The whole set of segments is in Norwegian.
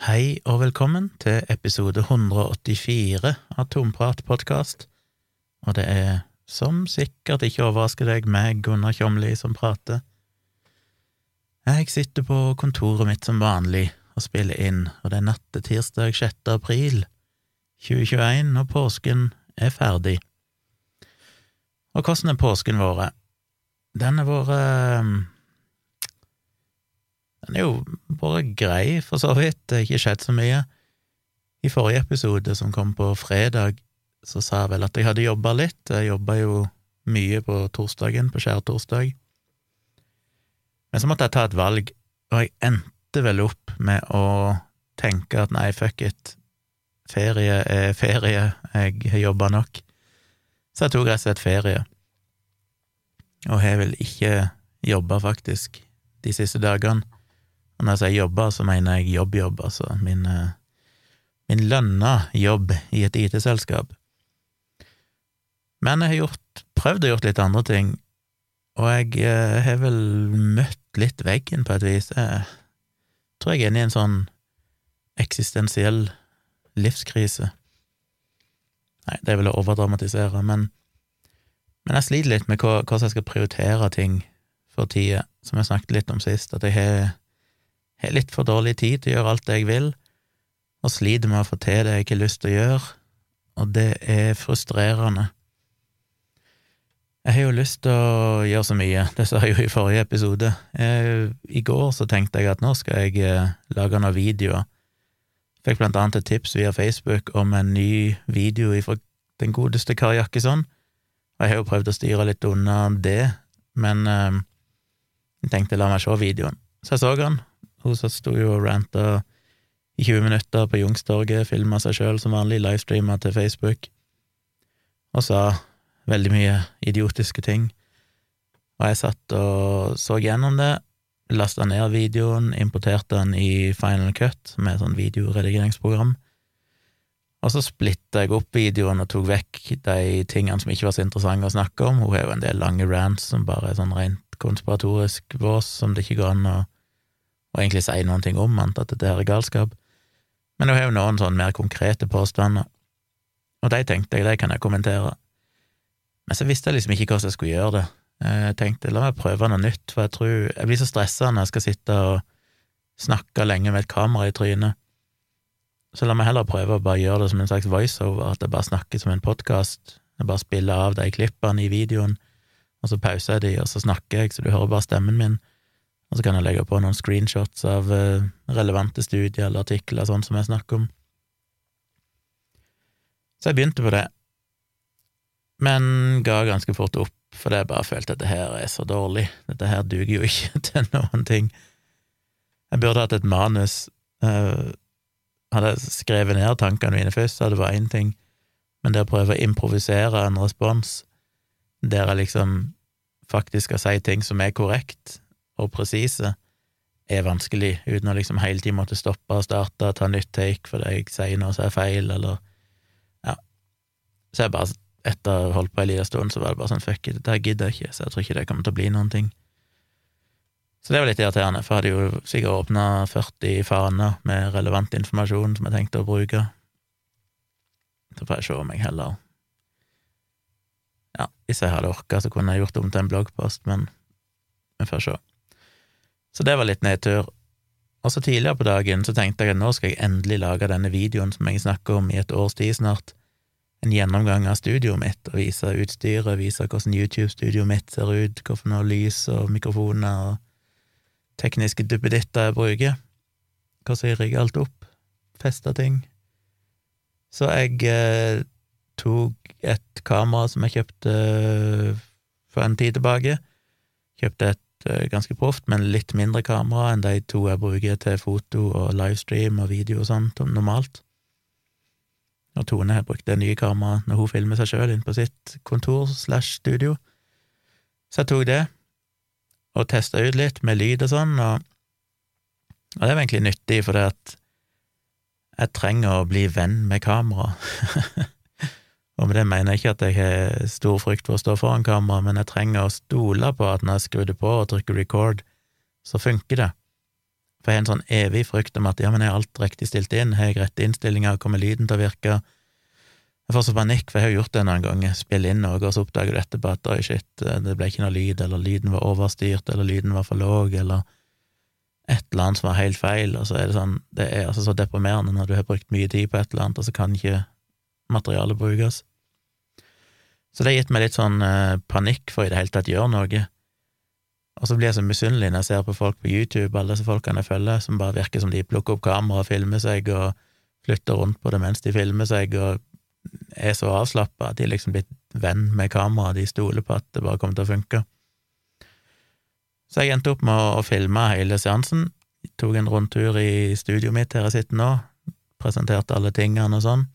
Hei og velkommen til episode 184 av Tomprat podkast, og det er, som sikkert ikke overrasker deg, meg, Gunnar Kjomli, som prater. Jeg sitter på kontoret mitt som vanlig og spiller inn, og det er natt til tirsdag 6. april 2021, og påsken er ferdig. Og hvordan er påsken vår? Den har vært den er jo bare grei, for så vidt, det har ikke skjedd så mye. I forrige episode, som kom på fredag, så sa jeg vel at jeg hadde jobba litt, jeg jobba jo mye på torsdagen, på skjærtorsdag. Men så måtte jeg ta et valg, og jeg endte vel opp med å tenke at nei, fuck it, ferie er ferie, jeg har jobba nok. Så jeg tok rett og slett ferie, og har vel ikke jobba, faktisk, de siste dagene. Og når jeg sier jobber, så mener jeg jobb-jobb, altså min, eh, min lønna jobb i et IT-selskap. Men jeg har gjort, prøvd å gjort litt andre ting, og jeg eh, har vel møtt litt veggen på et vis. Jeg tror jeg er inne i en sånn eksistensiell livskrise. Nei, det er vel å overdramatisere, men, men jeg sliter litt med hvordan jeg skal prioritere ting for tida, som jeg snakket litt om sist, at jeg har har litt for dårlig tid til å gjøre alt det jeg vil, og sliter med å få til det jeg ikke har lyst til å gjøre, og det er frustrerende. Jeg har jo lyst til å gjøre så mye, det sa jeg jo i forrige episode. I går så tenkte jeg at nå skal jeg eh, lage noen videoer. Fikk blant annet et tips via Facebook om en ny video fra den godeste Kari Jakkesson, og jeg har jo prøvd å styre litt unna det, men eh, jeg tenkte la meg se videoen. Så jeg så den, hun sto jo og ranta i 20 minutter på Youngstorget, filma seg sjøl som vanlig, livestreama til Facebook, og sa veldig mye idiotiske ting. Og jeg satt og så gjennom det, lasta ned videoen, importerte den i Final Cut, med sånn videoredigeringsprogram, og så splitta jeg opp videoen og tok vekk de tingene som ikke var så interessante å snakke om. Hun har jo en del lange rants som bare er sånn rent konspiratorisk vås som det ikke går an å og egentlig si noen ting om annet at dette her er galskap, men hun har jo noen sånn mer konkrete påstander, og de tenkte jeg, de kan jeg kommentere. Men så visste jeg liksom ikke hvordan jeg skulle gjøre det. Jeg tenkte la meg prøve noe nytt, for jeg tror jeg blir så stressa når jeg skal sitte og snakke lenge med et kamera i trynet. Så la meg heller prøve å bare gjøre det som en slags voiceover, at jeg bare snakker som en podkast. Jeg bare spiller av de klippene i videoen, og så pauser jeg de, og så snakker jeg, så du hører bare stemmen min og så kan jeg legge på noen screenshots av eh, relevante studier eller artikler, sånn som jeg snakker om. Så jeg begynte på det, men ga ganske fort opp, fordi jeg bare følte at dette her er så dårlig, dette her duger jo ikke til noen ting. Jeg burde hatt et manus, uh, hadde jeg skrevet ned tankene mine først, så hadde det vært én ting, men det å prøve å improvisere en respons der jeg liksom faktisk skal si ting som er korrekt, og presise er vanskelig, uten å liksom hele tiden måtte stoppe og starte ta nytt take fordi jeg sier noe som er feil, eller ja. Så jeg bare, etter å ha holdt på en liten stund, så var det bare sånn fuck it, dette gidder jeg ikke, så jeg tror ikke det kommer til å bli noen ting. Så det var litt irriterende, for jeg hadde jo sikkert åpna 40 faner med relevant informasjon som jeg tenkte å bruke. Så får jeg se om jeg heller Ja, hvis jeg hadde orka, så kunne jeg gjort det om til en bloggpost, men vi får se. Så det var litt nedtur. Og så tidligere på dagen så tenkte jeg at nå skal jeg endelig lage denne videoen som jeg snakker om i et års tid snart. En gjennomgang av studioet mitt, og vise utstyret, vise hvordan YouTube-studioet mitt ser ut, hvorfor noe lys og mikrofoner og tekniske duppeditter jeg bruker, hvordan jeg rigger alt opp, fester ting. Så jeg eh, tok et kamera som jeg kjøpte eh, for en tid tilbake, kjøpte et ganske proft, men litt mindre kamera enn de to jeg bruker til foto og livestream og video og sånt normalt. Og Tone har brukt det nye kameraet når hun filmer seg sjøl inn på sitt kontor slash studio. Så jeg tok det, og testa ut litt med lyd og sånn, og, og det var egentlig nyttig, for det at jeg trenger å bli venn med kamera. Og med det mener jeg ikke at jeg har stor frykt for å stå foran kamera, men jeg trenger å stole på at når jeg skrur det på og trykker record, så funker det. For jeg har en sånn evig frykt om at ja, men er alt riktig stilt inn, har jeg rette innstillinger, kommer lyden til å virke? Jeg får så panikk, for jeg har jo gjort det noen ganger, spille inn noe, og så oppdager du etterpå at oi, shit, det ble ikke noe lyd, eller lyden var overstyrt, eller lyden var for låg, eller et eller annet som var helt feil, og så er det sånn, det er altså så deprimerende når du har brukt mye tid på et eller annet, og så kan ikke materialet brukes. Så det har gitt meg litt sånn eh, panikk for i det hele tatt å gjøre noe. Og så blir jeg så misunnelig når jeg ser på folk på YouTube, alle disse folkene jeg følger, som bare virker som de plukker opp kamera og filmer seg og flytter rundt på det mens de filmer seg, og er så avslappa de liksom blitt venn med kameraet, de stoler på at det bare kommer til å funke. Så jeg endte opp med å, å filme hele seansen, tok en rundtur i studioet mitt her jeg sitter nå, presenterte alle tingene og sånn,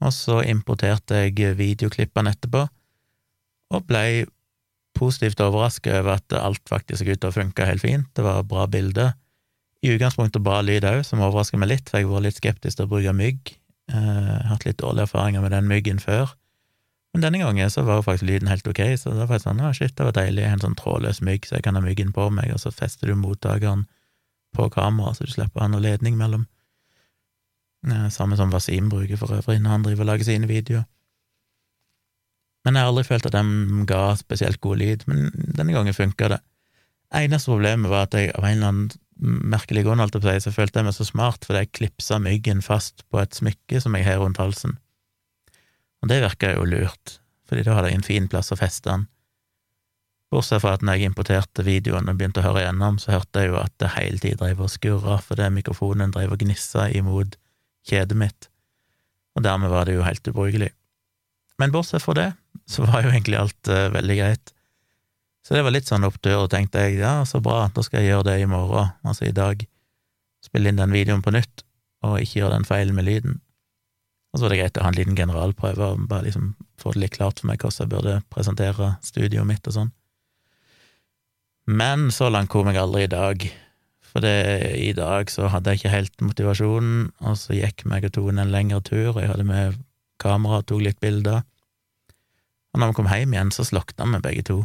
og så importerte jeg videoklippene etterpå, og blei positivt overrasket over at alt faktisk gikk ut og funka helt fint, det var bra bilde. I utgangspunktet bra lyd òg, som overrasker meg litt, for jeg har vært litt skeptisk til å bruke mygg. Eh, hatt litt dårlige erfaringer med den myggen før. Men denne gangen så var jo faktisk lyden helt ok, så da var jeg sånn, ah, shit, det var deilig, en sånn trådløs mygg, så jeg kan ha myggen på meg, og så fester du mottakeren på kameraet, så du slipper å ha noe ledning mellom. Eh, samme som Wasim bruker for øvrig når han driver og lager sine videoer. Men jeg har aldri følt at de ga spesielt god lyd, men denne gangen funka det. Eneste problemet var at jeg av en eller annen merkelig grunn, alt seg, så følte jeg meg så smart fordi jeg klipsa myggen fast på et smykke som jeg har rundt halsen. Og det virka jo lurt, fordi da hadde jeg en fin plass å feste den. Bortsett fra at når jeg importerte videoen og begynte å høre igjennom, så hørte jeg jo at det hele tida drev og skurra fordi mikrofonen drev og gnissa imot kjedet mitt, og dermed var det jo helt ubrukelig. Men bortsett fra det, så var jo egentlig alt uh, veldig greit. Så det var litt sånn opptur, og tenkte jeg ja, så bra, da skal jeg gjøre det i morgen, altså i dag, spille inn den videoen på nytt, og ikke gjøre den feilen med lyden. Og så var det greit å ha en liten generalprøve og bare liksom få det litt klart for meg hvordan jeg burde presentere studioet mitt og sånn. Men så langt kom jeg aldri i dag, for det, i dag så hadde jeg ikke helt motivasjonen, og så gikk meg og Tone en lengre tur, og jeg hadde med kamera og tok litt bilder. Og når vi kom hjem igjen, så slokna vi begge to.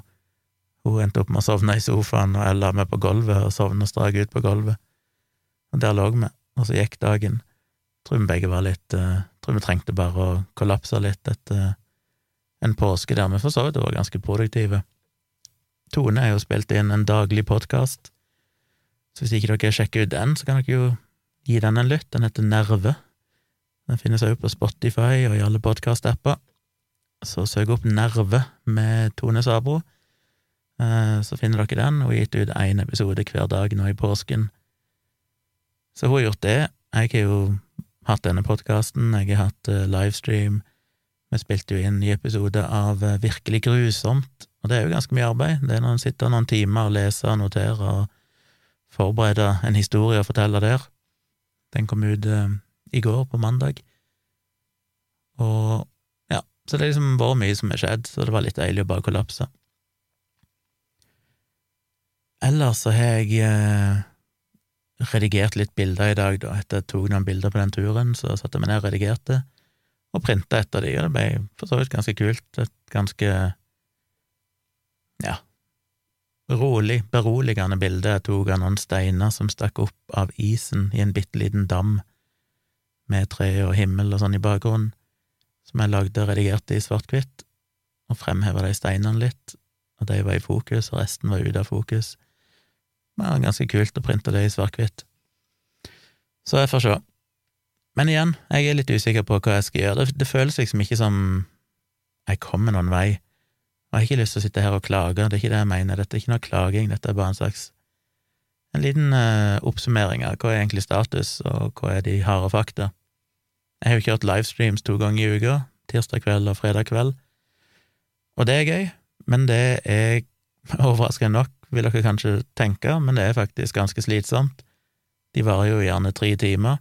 Hun endte opp med å sovne i sofaen, og jeg la meg på gulvet og sovna strak ut på gulvet. Og der lå vi, og så gikk dagen. Tror vi begge var litt uh, Tror vi trengte bare å kollapse litt etter en påske der vi for så vidt var ganske produktive. Tone har jo spilt inn en daglig podkast, så hvis ikke dere sjekker ut den, så kan dere jo gi den en lytt. Den heter Nerve. Den finnes også på Spotify og i alle podkast-apper. Så søk opp Nerve med Tone Sabro, eh, så finner dere den. Hun har gitt ut én episode hver dag nå i påsken. Så hun har gjort det. Jeg har jo hatt denne podkasten, jeg har hatt uh, livestream, vi spilte jo inn ny episode av uh, Virkelig grusomt, og det er jo ganske mye arbeid. Det er når en sitter noen timer og leser og noterer og forbereder en historie og fortelle der. Den kom ut uh, i går, på mandag. Og ja, så det er liksom vært mye som har skjedd, så det var litt deilig å bare kollapse. Ellers så har jeg redigert litt bilder i dag, da, etter jeg tok noen bilder på den turen, så satte jeg meg ned og redigerte, og printa et av de, og det ble for så vidt ganske kult, et ganske, ja, rolig, beroligende bilde jeg tok av noen steiner som stakk opp av isen i en bitte liten dam, med tre og himmel og sånn i bakgrunnen, som jeg lagde og redigerte i svart-hvitt, og fremheva de steinene litt, og de var i fokus, og resten var ute av fokus det var ganske kult å printe det i svart-hvitt. Så jeg får se. Men igjen, jeg er litt usikker på hva jeg skal gjøre. Det, det føles liksom ikke som jeg kommer noen vei. Jeg har ikke lyst til å sitte her og klage, det er ikke det jeg mener. Dette er ikke noe klaging, dette er bare en slags en liten uh, oppsummering av hva er egentlig status, og hva er de harde fakta. Jeg har jo kjørt livestreams to ganger i uka, tirsdag kveld og fredag kveld, og det er gøy, men det er overraskende nok vil dere kanskje tenke, men det er faktisk ganske slitsomt. De varer jo gjerne tre timer.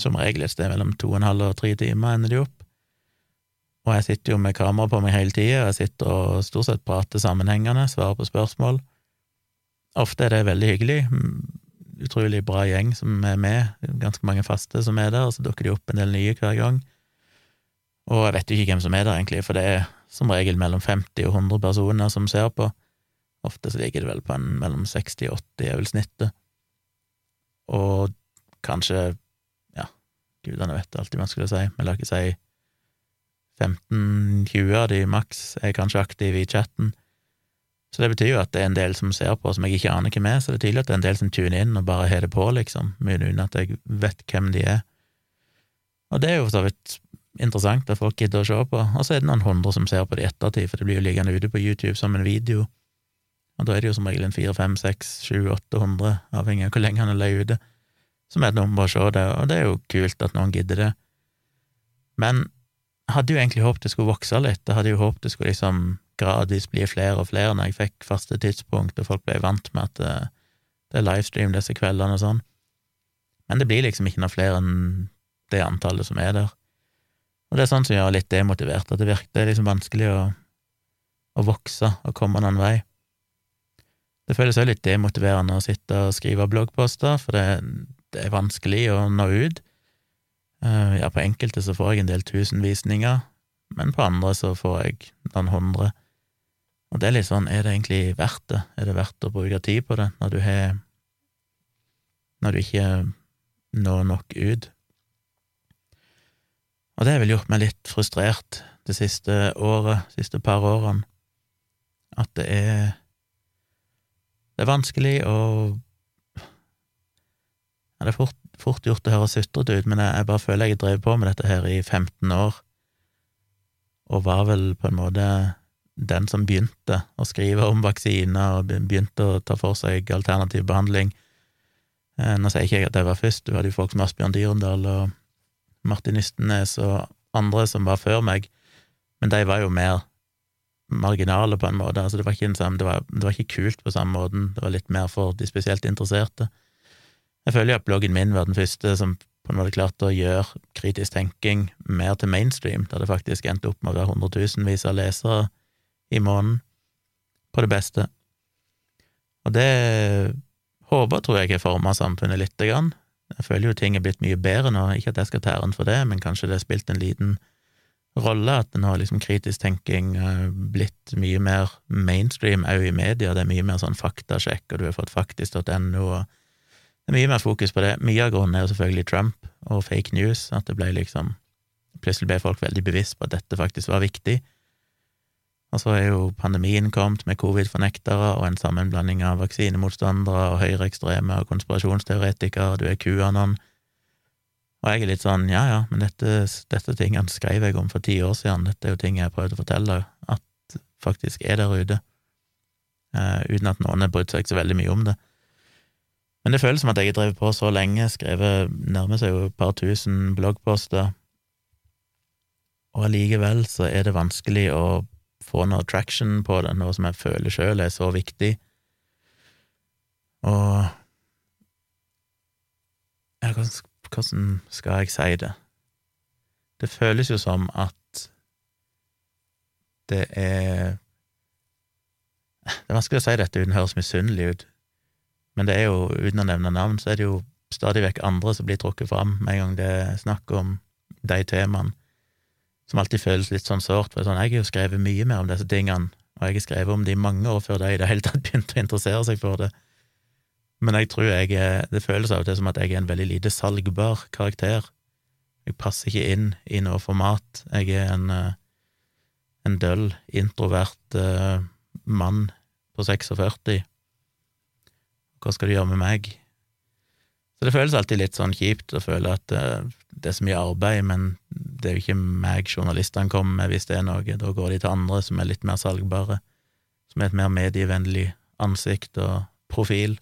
Som regel et sted mellom to og en halv og tre timer ender de opp. Og jeg sitter jo med kamera på meg hele tida, jeg sitter og stort sett prater sammenhengende, svarer på spørsmål. Ofte er det veldig hyggelig, utrolig bra gjeng som er med, ganske mange faste som er der, og så dukker de opp en del nye hver gang. Og jeg vet jo ikke hvem som er der, egentlig, for det er som regel mellom 50 og 100 personer som ser på Ofte så ligger det vel på en mellom 60 og 80, er vel snittet. Og kanskje, ja, gudene vet alltid man skulle si, men la ikke si 15-20 av de maks er kanskje aktive i chatten. Så det betyr jo at det er en del som ser på som jeg ikke aner hvem er, så det er tydelig at det er en del som tuner inn og bare har det på, liksom, mye uten at jeg vet hvem de er. Og det er jo så vidt interessant at folk gidder å se på, og så er det noen hundre som ser på det i ettertid, for det blir jo liggende ute på YouTube som en video, og da er det jo som regel en fire, fem, seks, sju, åtte hundre, avhengig av hvor lenge han er leid ute, som er et nummer å se det, og det er jo kult at noen gidder det. Men hadde jo egentlig håpet det skulle vokse litt, jeg hadde jo håpet det skulle liksom gradvis bli flere og flere når jeg fikk faste tidspunkt, og folk ble vant med at det, eh, det er livestream disse kveldene og sånn. Men det blir liksom ikke noe flere enn det antallet som er der. Og det er sånn som gjør litt demotivert, at det virker det er liksom vanskelig å, å vokse og komme noen vei. Det føles også litt demotiverende å sitte og skrive bloggposter, for det, det er vanskelig å nå ut. Eh, ja, på enkelte så får jeg en del tusen visninger, men på andre så får jeg noen hundre. Og det er litt sånn, er det egentlig verdt det? Er det verdt å bruke tid på det når du har Når du ikke når nok ut? Og det har vel gjort meg litt frustrert det siste året, de siste par årene, at det er Det er vanskelig å ja, Det er fort, fort gjort å høre sutrete ut, men jeg, jeg, bare føler jeg drevet på med dette her i 15 år, og var vel på en måte den som begynte å skrive om vaksiner og begynte å ta for seg alternativ behandling. Eh, nå sier ikke jeg at jeg var først, du hadde jo folk som Asbjørn Dyrendal og Martin Ystenes og andre som var før meg, men de var jo mer marginale, på en måte. Altså, det, var ikke samme, det, var, det var ikke kult på samme måten, det var litt mer for de spesielt interesserte. Jeg føler jo at bloggen min var den første som på en måte klarte å gjøre kritisk tenking mer til mainstream, da det faktisk endte opp med å være hundretusenvis av lesere i måneden, på det beste. Og det håper, tror jeg, har forma samfunnet lite grann. Jeg føler jo ting er blitt mye bedre nå, ikke at jeg skal ta æren for det, men kanskje det har spilt en liten rolle at nå har liksom kritisk tenking eh, blitt mye mer mainstream òg i media, det er mye mer sånn faktasjekk, og du har fått faktisk.no, og det er mye mer fokus på det. Mye av grunnen er jo selvfølgelig Trump og fake news, at det ble liksom Plutselig ble folk veldig bevisst på at dette faktisk var viktig. Og så er jo pandemien kommet med covid-fornektere og en sammenblanding av vaksinemotstandere og høyreekstreme og konspirasjonsteoretikere, du er QAnon. Og jeg er litt sånn, ja ja, men dette, dette tingene skrev jeg om for ti år siden, dette er jo ting jeg har prøvd å fortelle at faktisk er der ute, uh, uten at noen har brydd seg så veldig mye om det. Men det føles som at jeg har drevet på så lenge, skrevet nærmer seg jo et par tusen bloggposter, og allikevel så er det vanskelig å få noe traction på det, noe som jeg føler sjøl er så viktig. Og ja, hvordan skal jeg si det? Det føles jo som at det er Det er vanskelig å si dette uten å høres misunnelig ut, men det er jo, uten å nevne navn, så er det jo stadig vekk andre som blir trukket fram med en gang det er snakk om de temaene som alltid føles litt sånn sårt. For sånn, jeg har jo skrevet mye mer om disse tingene, og jeg har skrevet om det mange år før de i det hele tatt begynte å interessere seg for det. Men jeg tror jeg er, det føles av og til som at jeg er en veldig lite salgbar karakter. Jeg passer ikke inn i noe format. Jeg er en, eh, en døll, introvert uh, mann på 46. Hva skal du gjøre med meg? Så det føles alltid litt sånn kjipt å føle at uh, det er så mye arbeid, men det er jo ikke meg journalistene kommer med hvis det er noe, da går de til andre som er litt mer salgbare, som er et mer medievennlig ansikt og profil.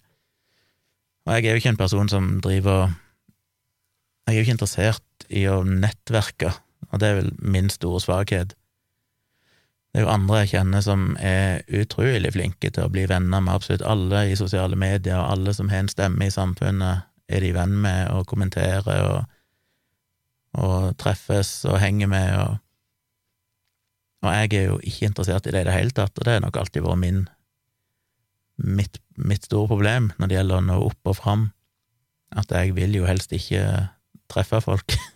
Og jeg er jo ikke en person som driver Jeg er jo ikke interessert i å nettverke, og det er vel min store svakhet. Det er jo andre jeg kjenner som er utrolig flinke til å bli venner med absolutt alle i sosiale medier, og alle som har en stemme i samfunnet, er de venn med og kommenterer og og treffes og henger med, og, og jeg er jo ikke interessert i det i det hele tatt, og det har nok alltid vært min mitt, mitt store problem når det gjelder å nå opp og fram, at jeg vil jo helst ikke treffe folk.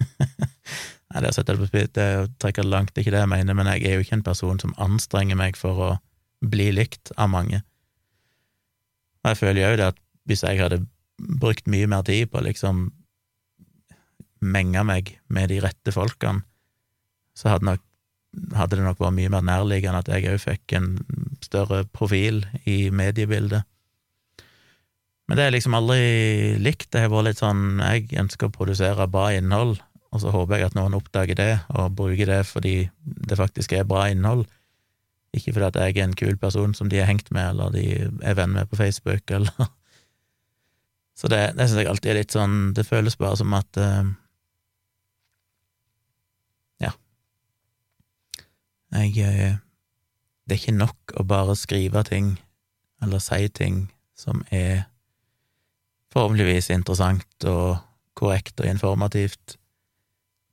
Nei, det, er det, det trekker det langt, det er ikke det jeg mener, men jeg er jo ikke en person som anstrenger meg for å bli likt av mange. Og jeg føler jo det at hvis jeg hadde brukt mye mer tid på å liksom menge meg med de rette folkene, så hadde, nok, hadde det nok vært mye mer nærliggende at jeg òg fikk en større profil i mediebildet. Men det er liksom aldri likt. Det har vært litt sånn jeg ønsker å produsere bra innhold, og så håper jeg at noen oppdager det og bruker det fordi det faktisk er bra innhold. Ikke fordi at jeg er en kul person som de har hengt med, eller de er venn med på Facebook, eller Så det, det syns jeg alltid er litt sånn Det føles bare som at uh, Ja. Jeg uh, Det er ikke nok å bare skrive ting, eller si ting, som er forhåpentligvis interessant og korrekt og informativt.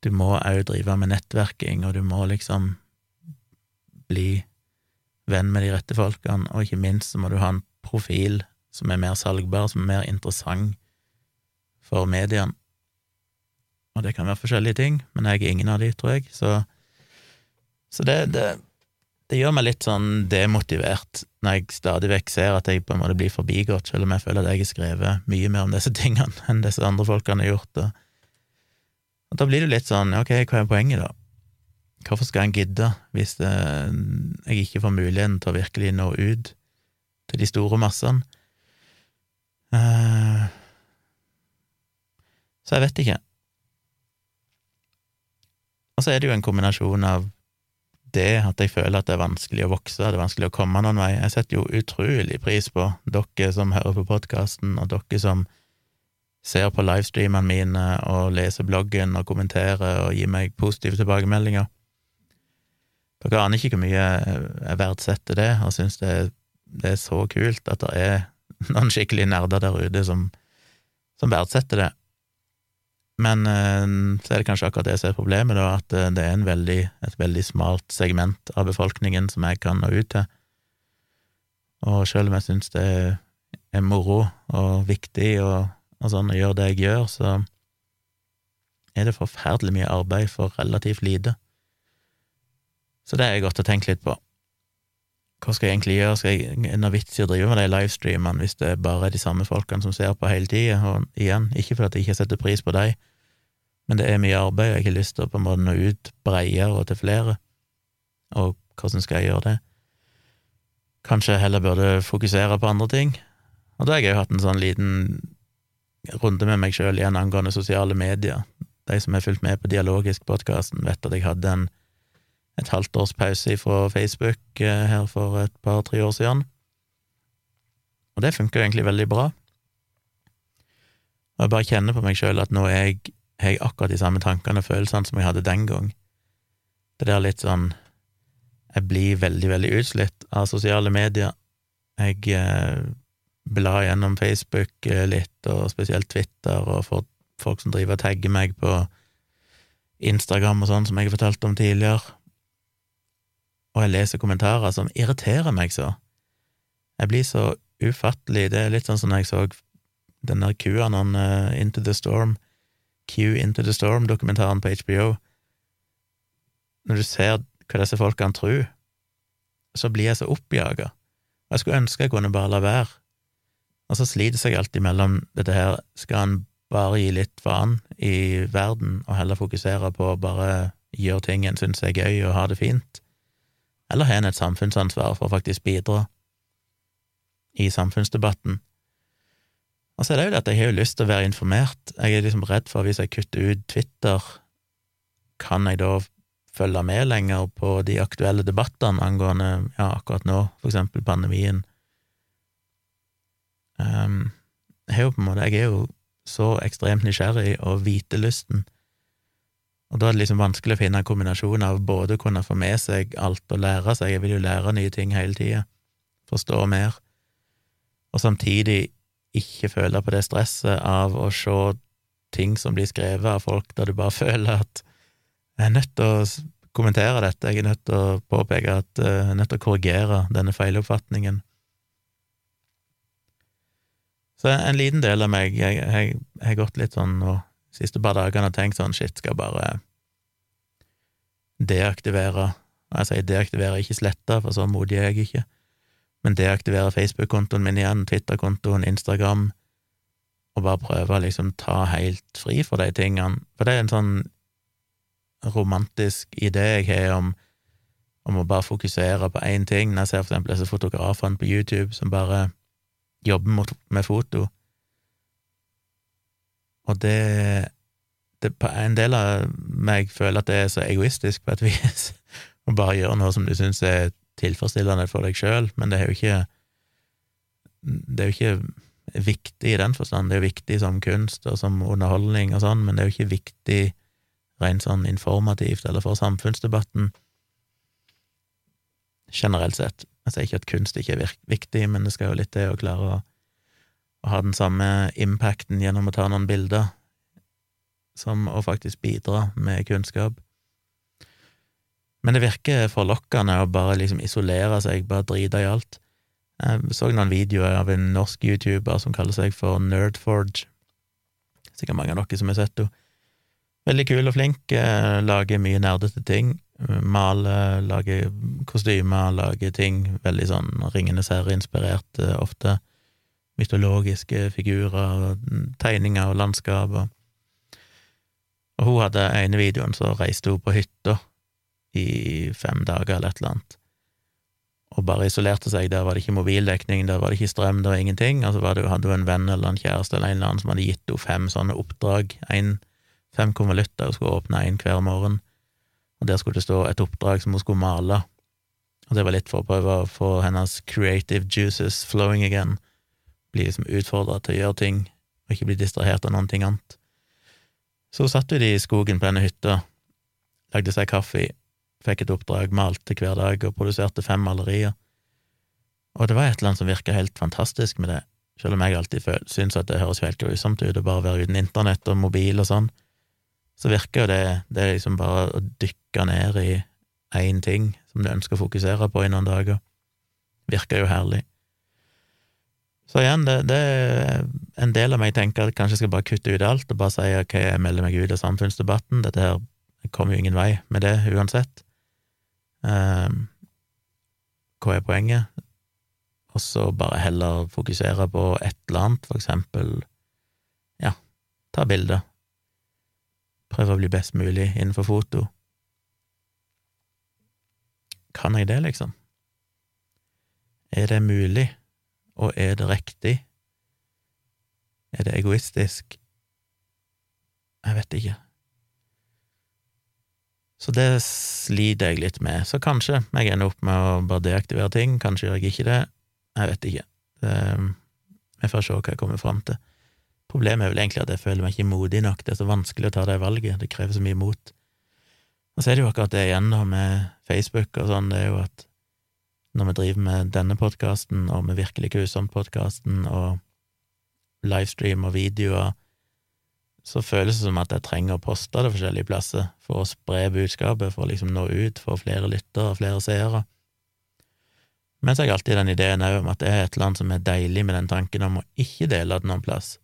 Du må òg drive med nettverking, og du må liksom bli venn med de rette folkene, og ikke minst så må du ha en profil som er mer salgbar, som er mer interessant for mediene. Og det kan være forskjellige ting, men jeg er ingen av de, tror jeg, så, så det, det, det, gjør meg litt sånn demotivert når jeg stadig vekk ser at jeg på en måte blir forbigått, selv om jeg føler at jeg har skrevet mye mer om disse tingene enn disse andre folkene har gjort. Og, og da blir det litt sånn, ok, hva er poenget, da? Hvorfor skal en gidde hvis det, jeg ikke får muligheten til å virkelig nå ut til de store massene? Uh, så jeg vet ikke. Og så er det jo en kombinasjon av det at jeg føler at det er vanskelig å vokse, det er vanskelig å komme noen vei. Jeg setter jo utrolig pris på dere som hører på podkasten, og dere som ser på livestreamene mine og leser bloggen og kommenterer og gir meg positive tilbakemeldinger. Dere aner ikke hvor mye jeg verdsetter det, og syns det, det, er så kult at det er noen skikkelig nerder der ute som, som verdsetter det. Men eh, så er det kanskje akkurat det som er problemet, da, at eh, det er veldig, et veldig smalt segment av befolkningen som jeg kan nå ut til. Og selv om jeg syns det er moro og viktig og, og sånn og gjør det jeg gjør, så er det forferdelig mye arbeid for relativt lite. Så det er jeg godt å tenke litt på. Hva skal jeg egentlig gjøre? Skal jeg, det vits i å drive med de livestreamene hvis det bare er de samme folkene som ser på hele tida? Og igjen, ikke fordi jeg ikke setter pris på dem, men det er mye arbeid, og jeg har lyst til å på en måte nå ut bredere og til flere. Og hvordan skal jeg gjøre det? Kanskje jeg heller burde fokusere på andre ting? Og da har jeg jo hatt en sånn liten runde med meg sjøl igjen angående sosiale medier. De som har fulgt med på Dialogisk-podkasten, vet at jeg hadde en et halvt års pause fra Facebook eh, her for et par-tre år siden. Og det funker egentlig veldig bra. Og jeg bare kjenner på meg sjøl at nå er jeg, jeg akkurat de samme tankene og følelsene som jeg hadde den gang. Det der litt sånn Jeg blir veldig, veldig utslitt av sosiale medier. Jeg eh, blar gjennom Facebook eh, litt, og spesielt Twitter, og får folk som driver og tagger meg på Instagram og sånn, som jeg har fortalt om tidligere og jeg leser kommentarer som irriterer meg så. Jeg blir så ufattelig Det er litt sånn som når jeg så den der QAnon uh, Into the Storm, Q Into the Storm-dokumentaren på HBO. Når du ser hva disse folkene tror, så blir jeg så oppjaga. Jeg skulle ønske jeg kunne bare la være. Og så sliter seg alltid mellom dette her Skal han bare gi litt faen i verden, og heller fokusere på å bare gjøre ting en syns er gøy, og ha det fint? eller har en et samfunnsansvar for å faktisk bidra i samfunnsdebatten? Og så er det jo det at jeg har jo lyst til å være informert. Jeg er liksom redd for at hvis jeg kutter ut Twitter, kan jeg da følge med lenger på de aktuelle debattene angående ja, akkurat nå, for eksempel pandemien? Um, jeg er jo på en måte Jeg er jo så ekstremt nysgjerrig og vitelysten og da er det liksom vanskelig å finne en kombinasjon av både å kunne få med seg alt og lære seg, jeg vil jo lære nye ting hele tida, forstå mer, og samtidig ikke føle på det stresset av å se ting som blir skrevet av folk der du bare føler at jeg er nødt til å kommentere dette, jeg er nødt til å påpeke at eh, jeg er nødt til å korrigere denne feiloppfatningen. Så en liten del av meg, jeg har gått litt sånn de siste par dagene og tenkt sånn shit, skal bare deaktivere Og jeg sier deaktivere, ikke slette, for så modig er jeg ikke, men deaktivere Facebook-kontoen min igjen, Twitter-kontoen, Instagram, og bare prøve å liksom ta helt fri for de tingene. For det er en sånn romantisk idé jeg har om, om å bare fokusere på én ting. Når jeg ser for eksempel disse fotografene på YouTube som bare jobber med foto. Og det, det En del av meg føler at det er så egoistisk på et vis, å bare gjøre noe som du syns er tilfredsstillende for deg sjøl, men det er jo ikke Det er jo ikke viktig i den forstand. Det er jo viktig som kunst og som underholdning og sånn, men det er jo ikke viktig rent sånn informativt eller for samfunnsdebatten generelt sett. Jeg sier ikke at kunst ikke er viktig, men det skal jo litt til å klare å, å ha den samme impacten gjennom å ta noen bilder, som å faktisk bidra med kunnskap. Men det virker forlokkende å bare liksom isolere seg, bare drite i alt. Jeg så noen videoer av en norsk YouTuber som kaller seg for Nerdforge. Sikkert mange av dere som har sett henne. Veldig kul og flink, eh, lager mye nerdete ting. Maler, lage kostymer, lage ting. Veldig sånn Ringenes herre-inspirert, eh, ofte. Mytologiske figurer, tegninger og landskap. Og hun hadde ene videoen, så reiste hun på hytta i fem dager eller et eller annet, og bare isolerte seg. Der var det ikke mobildekning, der var det ikke strøm, der var ingenting. Og så det, hadde hun en venn eller en kjæreste eller en eller annen som hadde gitt henne fem sånne oppdrag, en, fem konvolutter hun skulle åpne en hver morgen, og der skulle det stå et oppdrag som hun skulle male. Og det var litt for å prøve å få hennes creative juices flowing again, bli liksom utfordra til å gjøre ting, og ikke bli distrahert av noen ting annet. Så satt de i skogen på denne hytta, lagde seg kaffe, fikk et oppdrag, malte hver dag og produserte fem malerier. Og det var et eller annet som virka helt fantastisk med det, selv om jeg alltid syns at det høres helt grusomt ut å bare være uten internett og mobil og sånn, så virker jo det, det er liksom bare å dykke ned i én ting som du ønsker å fokusere på i noen dager, virker jo herlig. Så igjen, det, det, er en del av meg tenker at kanskje jeg skal bare kutte ut alt og bare si ok, jeg melder meg ut av samfunnsdebatten, dette her kommer jo ingen vei med det uansett. Um, hva er poenget? Og så bare heller fokusere på et eller annet, for eksempel, ja, ta bilder. Prøve å bli best mulig innenfor foto. Kan jeg det, liksom? Er det mulig, og er det riktig? Er det egoistisk? Jeg vet ikke. Så det sliter jeg litt med. Så kanskje jeg ender opp med å bare deaktivere ting, kanskje gjør jeg ikke det. Jeg vet ikke. Vi får se hva jeg kommer fram til. Problemet er vel egentlig at jeg føler meg ikke modig nok. Det er så vanskelig å ta det valget. Det krever så mye mot. Og så er det jo akkurat det igjen da med Facebook og sånn, det er jo at når vi driver med denne podkasten, og med Virkelig grusomt-podkasten, og livestream og videoer, så føles det som at jeg trenger å poste det forskjellige plasser for å spre budskapet, for å liksom nå ut, for flere lyttere og flere seere. Men så har jeg alltid den ideen òg om at det er et eller annet som er deilig med den tanken om å ikke dele det noen plass,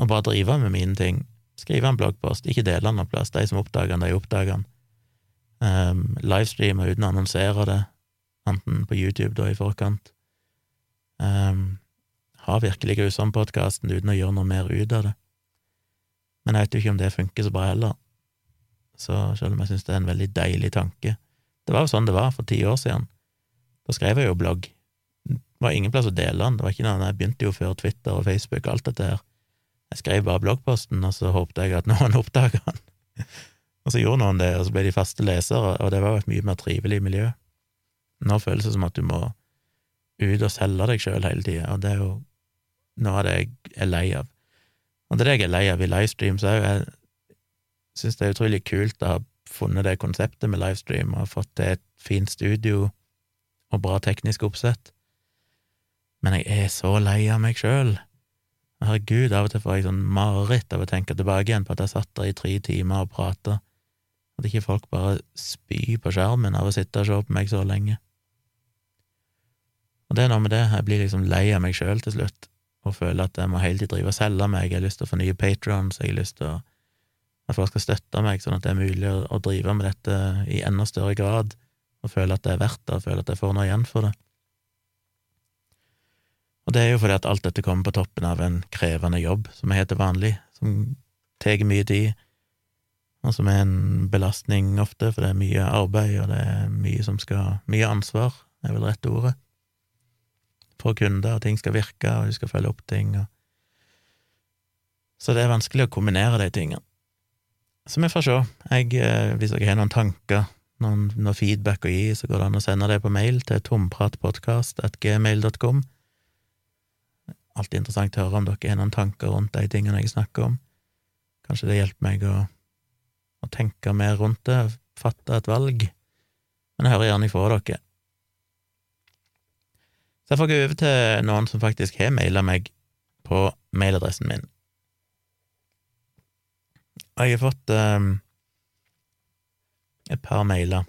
og bare drive med mine ting, skrive en bloggpost, ikke dele den noen plass, de som oppdager den, de oppdager den, um, livestreame uten å annonsere det, enten på YouTube da i forkant, um, har virkelig grusom podkasten uten å gjøre noe mer ut av det. Men jeg vet jo ikke om det funker så bra heller. Så selv om jeg syns det er en veldig deilig tanke Det var jo sånn det var for ti år siden. Da skrev jeg jo blogg. Det var ingen plass å dele den. Det var ikke noe, Jeg begynte jo før Twitter og Facebook og alt dette her. Jeg skrev bare bloggposten, og så håpte jeg at noen oppdaga den. og så gjorde noen det, og så ble de faste lesere, og det var jo et mye mer trivelig miljø. Nå føles det som at du må ut og selge deg sjøl hele tida, og det er jo noe av det jeg er lei av. Og det er det jeg er lei av i livestreams òg. Jeg syns det er utrolig kult å ha funnet det konseptet med livestream og fått til et fint studio og bra teknisk oppsett. Men jeg er så lei av meg sjøl. Herregud, av og til får jeg sånn mareritt av å tenke tilbake igjen på at jeg satt der i tre timer og prata, at ikke folk bare spyr på skjermen av å sitte og se på meg så lenge. Og det er noe med det, jeg blir liksom lei av meg sjøl til slutt og føler at jeg må hele tiden drive og selge meg, jeg har lyst til å få nye patrons, jeg har lyst til at folk skal støtte meg, sånn at det er mulig å drive med dette i enda større grad, og føle at det er verdt det, og føle at jeg får noe igjen for det. Og det er jo fordi at alt dette kommer på toppen av en krevende jobb, som er helt vanlig, som tar mye tid, og som er en belastning ofte, for det er mye arbeid, og det er mye som skal Mye ansvar, er vel rette ordet, for kunder, og ting skal virke, og du skal følge opp ting, og Så det er vanskelig å kombinere de tingene. Så vi får se. Jeg, eh, hvis dere har noen tanker, noen, noen feedback å gi, så går det an å sende det på mail til tompratpodkast.gmail.com. Alltid interessant å høre om dere har noen tanker rundt de tingene jeg snakker om. Kanskje det hjelper meg å, å tenke mer rundt det, fatte et valg. Men jeg hører gjerne ifra dere. Så jeg får gå over til noen som faktisk har maila meg på mailadressen min. Og jeg har fått um, et par mailer.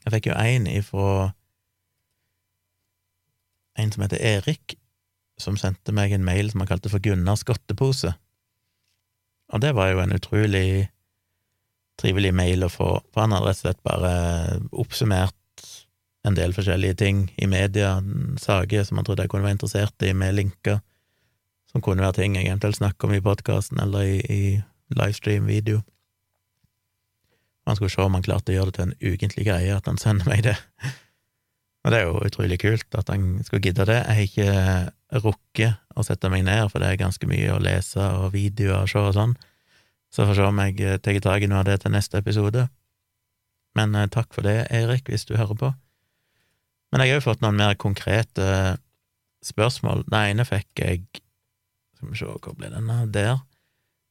Jeg fikk jo én ifra en som heter Erik, som sendte meg en mail som han kalte for Gunnars godtepose. Og det var jo en utrolig trivelig mail å få, for han hadde rett og slett bare oppsummert en del forskjellige ting i media, saker som han trodde jeg kunne være interessert i, med linker, som kunne være ting jeg eventuelt snakker om i podkasten eller i, i livestream-video. Han skulle se om han klarte å gjøre det til en ukentlig greie, at han sender meg det. Og det er jo utrolig kult at han skulle gidde det. Jeg har ikke rukket å sette meg ned, for det er ganske mye å lese og videoer og se og sånn. Så får vi se om jeg eh, tar tak i noe av det til neste episode. Men eh, takk for det, Eirik, hvis du hører på. Men jeg har jo fått noen mer konkrete spørsmål. Den ene fikk jeg Skal vi se, hvor ble den der?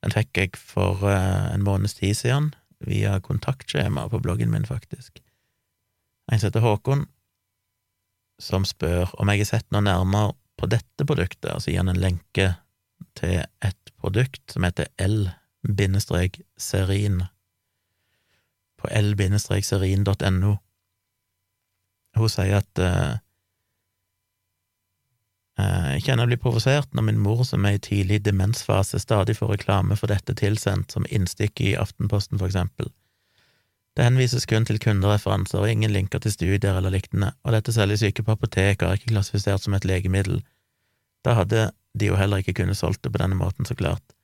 Den fikk jeg for en måneds tid siden, via kontaktskjema på bloggen min, faktisk. En som heter Håkon, som spør om jeg har sett noe nærmere på dette produktet, altså gir han en lenke til et produkt som heter L-serin på l-serin.no. Hun sier at uh, jeg kjenner jeg blir provosert når min mor, som er i tidlig demensfase, stadig får reklame for dette tilsendt, som innstikke i Aftenposten, for eksempel. Det henvises kun til kundereferanser og ingen linker til studier eller lignende, og dette selges ikke på apotek og er ikke klassifisert som et legemiddel. Da hadde de jo heller ikke kunnet solgt det på denne måten, så klart.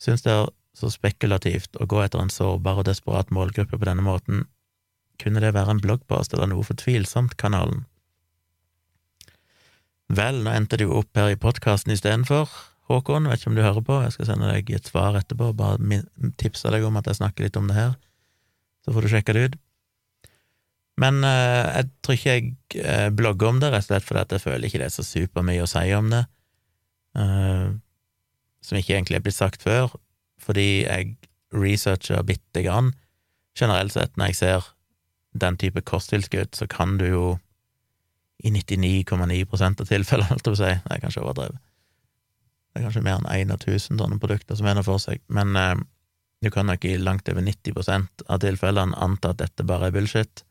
Syns det er så spekulativt å gå etter en sårbar og desperat målgruppe på denne måten. Kunne det være en bloggpost eller noe for tvilsomt-kanalen? Vel, nå endte det jo opp her i podkasten istedenfor, Håkon, vet ikke om du hører på, jeg skal sende deg et svar etterpå, bare tipse deg om at jeg snakker litt om det her, så får du sjekke det ut. Men uh, jeg tror ikke jeg eh, blogger om det, rett og slett fordi jeg føler ikke det er så supermye å si om det, uh, som ikke egentlig er blitt sagt før, fordi jeg researcher bitte grann. Generelt sett, når jeg ser den type kosttilskudd, så kan du jo i 99,9% av tilfellene, på å si. Det er kanskje overdrevet. Det er kanskje mer enn én av tusen sånne produkter som er noe for seg, men eh, du kan nok i langt over 90 av tilfellene anta at dette bare er bullshit.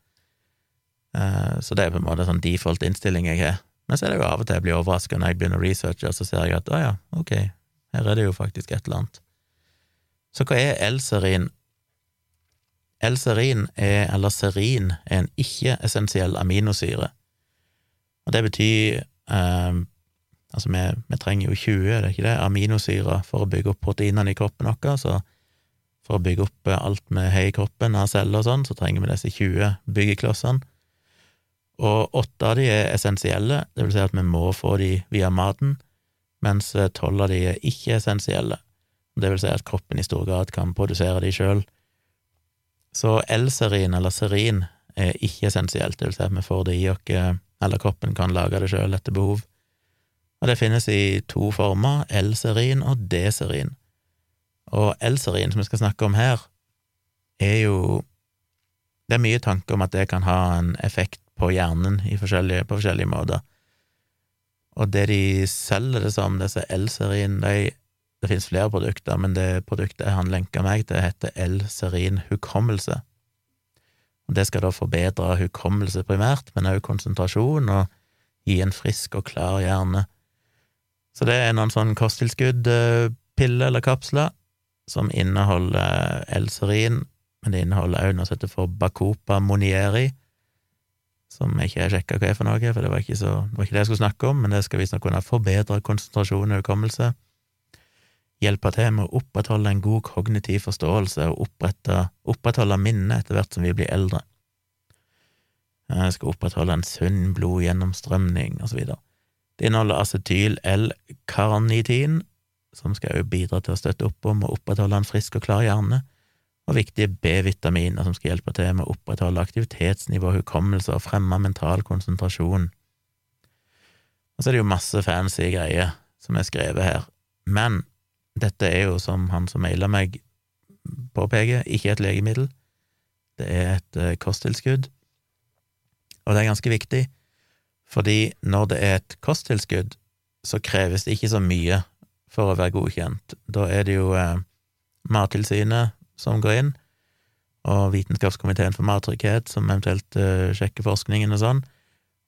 Eh, så det er på en måte en sånn default innstilling jeg har. Men så er det jo av og til jeg blir overraska når jeg begynner å researche, og så ser jeg at å ja, ok, her er det jo faktisk et eller annet. Så hva er L-serin? L-serin er, eller serin, er en ikke-essensiell aminosyre og det betyr eh, Altså, vi, vi, trenger jo 20, er det ikke det, aminosyrer for å bygge opp proteinene i kroppen vår, så for å bygge opp alt vi har i kroppen av celler og sånn, så trenger vi disse 20 byggeklossene. Og åtte av de er essensielle, det vil si at vi må få de via maten, mens tolv av de er ikke-essensielle, det vil si at kroppen i stor grad kan produsere de sjøl. Så L-serin, eller serin, er ikke-essensielt, det vil si at vi får det i oss eller kroppen kan lage det sjøl etter behov. Og det finnes i to former, L-serin og D-serin. Og L-serin, som vi skal snakke om her, er jo Det er mye tanke om at det kan ha en effekt på hjernen forskjellige, på forskjellige måter. Og det de selger det som, disse L-serien de det finnes flere produkter, men det produktet han lenka meg til, heter L-serin hukommelse. Det skal da forbedre hukommelse primært, men også konsentrasjon og gi en frisk og klar hjerne. Så det er noen sånn kosttilskudd-piller eller kapsler som inneholder L-serin, men det inneholder også noe som heter for Bacopa monieri, som jeg ikke har sjekka hva er for noe, for det var så, var ikke det jeg skulle snakke om, men det skal visstnok kunne forbedre konsentrasjon og hukommelse, hjelpe til med å opprettholde en god kognitiv forståelse og opprettholde minnet etter hvert som vi blir eldre. Jeg skal opprettholde en sunn blodgjennomstrømning, og så videre. Det inneholder acetyl L-karnitin, som skal jo bidra til å støtte opp om og opprettholde en frisk og klar hjerne, og viktige B-vitaminer som skal hjelpe til med å opprettholde aktivitetsnivå, hukommelse og fremme mental konsentrasjon. Og så er det jo masse fancy greier som er skrevet her, men dette er jo, som han som maila meg påpeker, ikke et legemiddel, det er et eh, kosttilskudd, og det er ganske viktig, fordi når det er et kosttilskudd, så kreves det ikke så mye for å være godkjent. Da er det jo eh, Mattilsynet som går inn, og Vitenskapskomiteen for mattrygghet som eventuelt eh, sjekker forskningen og sånn,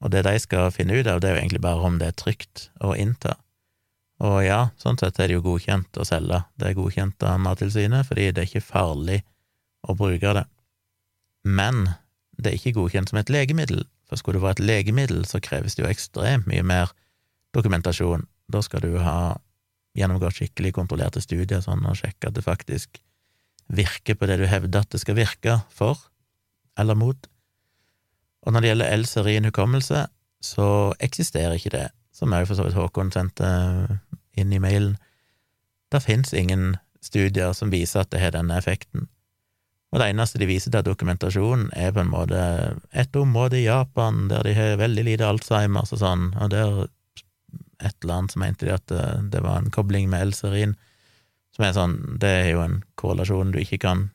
og det de skal finne ut av, det er jo egentlig bare om det er trygt å innta. Og ja, sånn sett er det jo godkjent å selge, det er godkjent av Mattilsynet, fordi det er ikke farlig å bruke det. Men det er ikke godkjent som et legemiddel, for skulle det være et legemiddel, så kreves det jo ekstremt mye mer dokumentasjon. Da skal du ha gjennomgått skikkelig kontrollerte studier sånn, og sjekke at det faktisk virker på det du hevder at det skal virke for eller mot. Og når det gjelder L-serien hukommelse, så eksisterer ikke det, som òg for så vidt Håkon sendte inn i mailen. Det fins ingen studier som viser at det har denne effekten. Og det eneste de viser til av dokumentasjon, er på en måte et område i Japan der de har veldig lite Alzheimers og sånn, og der et eller annet så mente de at det, det var en kobling med L-serin, Som er sånn Det er jo en korrelasjon du ikke kan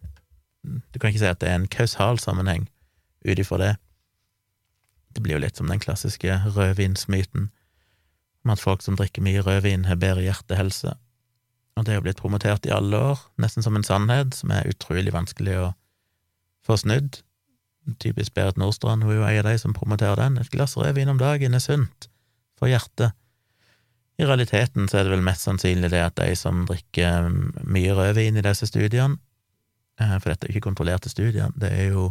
Du kan ikke si at det er en kausal sammenheng ut ifra det. Det blir jo litt som den klassiske rødvinsmyten, om at folk som drikker mye rødvin, har bedre hjertehelse. Og det er jo blitt promotert i alle år, nesten som en sannhet, som er utrolig vanskelig å få snudd. Typisk Berit Nordstrand, hun er jo en av de som promoterer den. Et glass rødvin om dagen er sunt for hjertet. I realiteten så er det vel mest sannsynlig det at de som drikker mye rødvin i disse studiene, eh, for dette er jo ikke kontrollerte studier, det er jo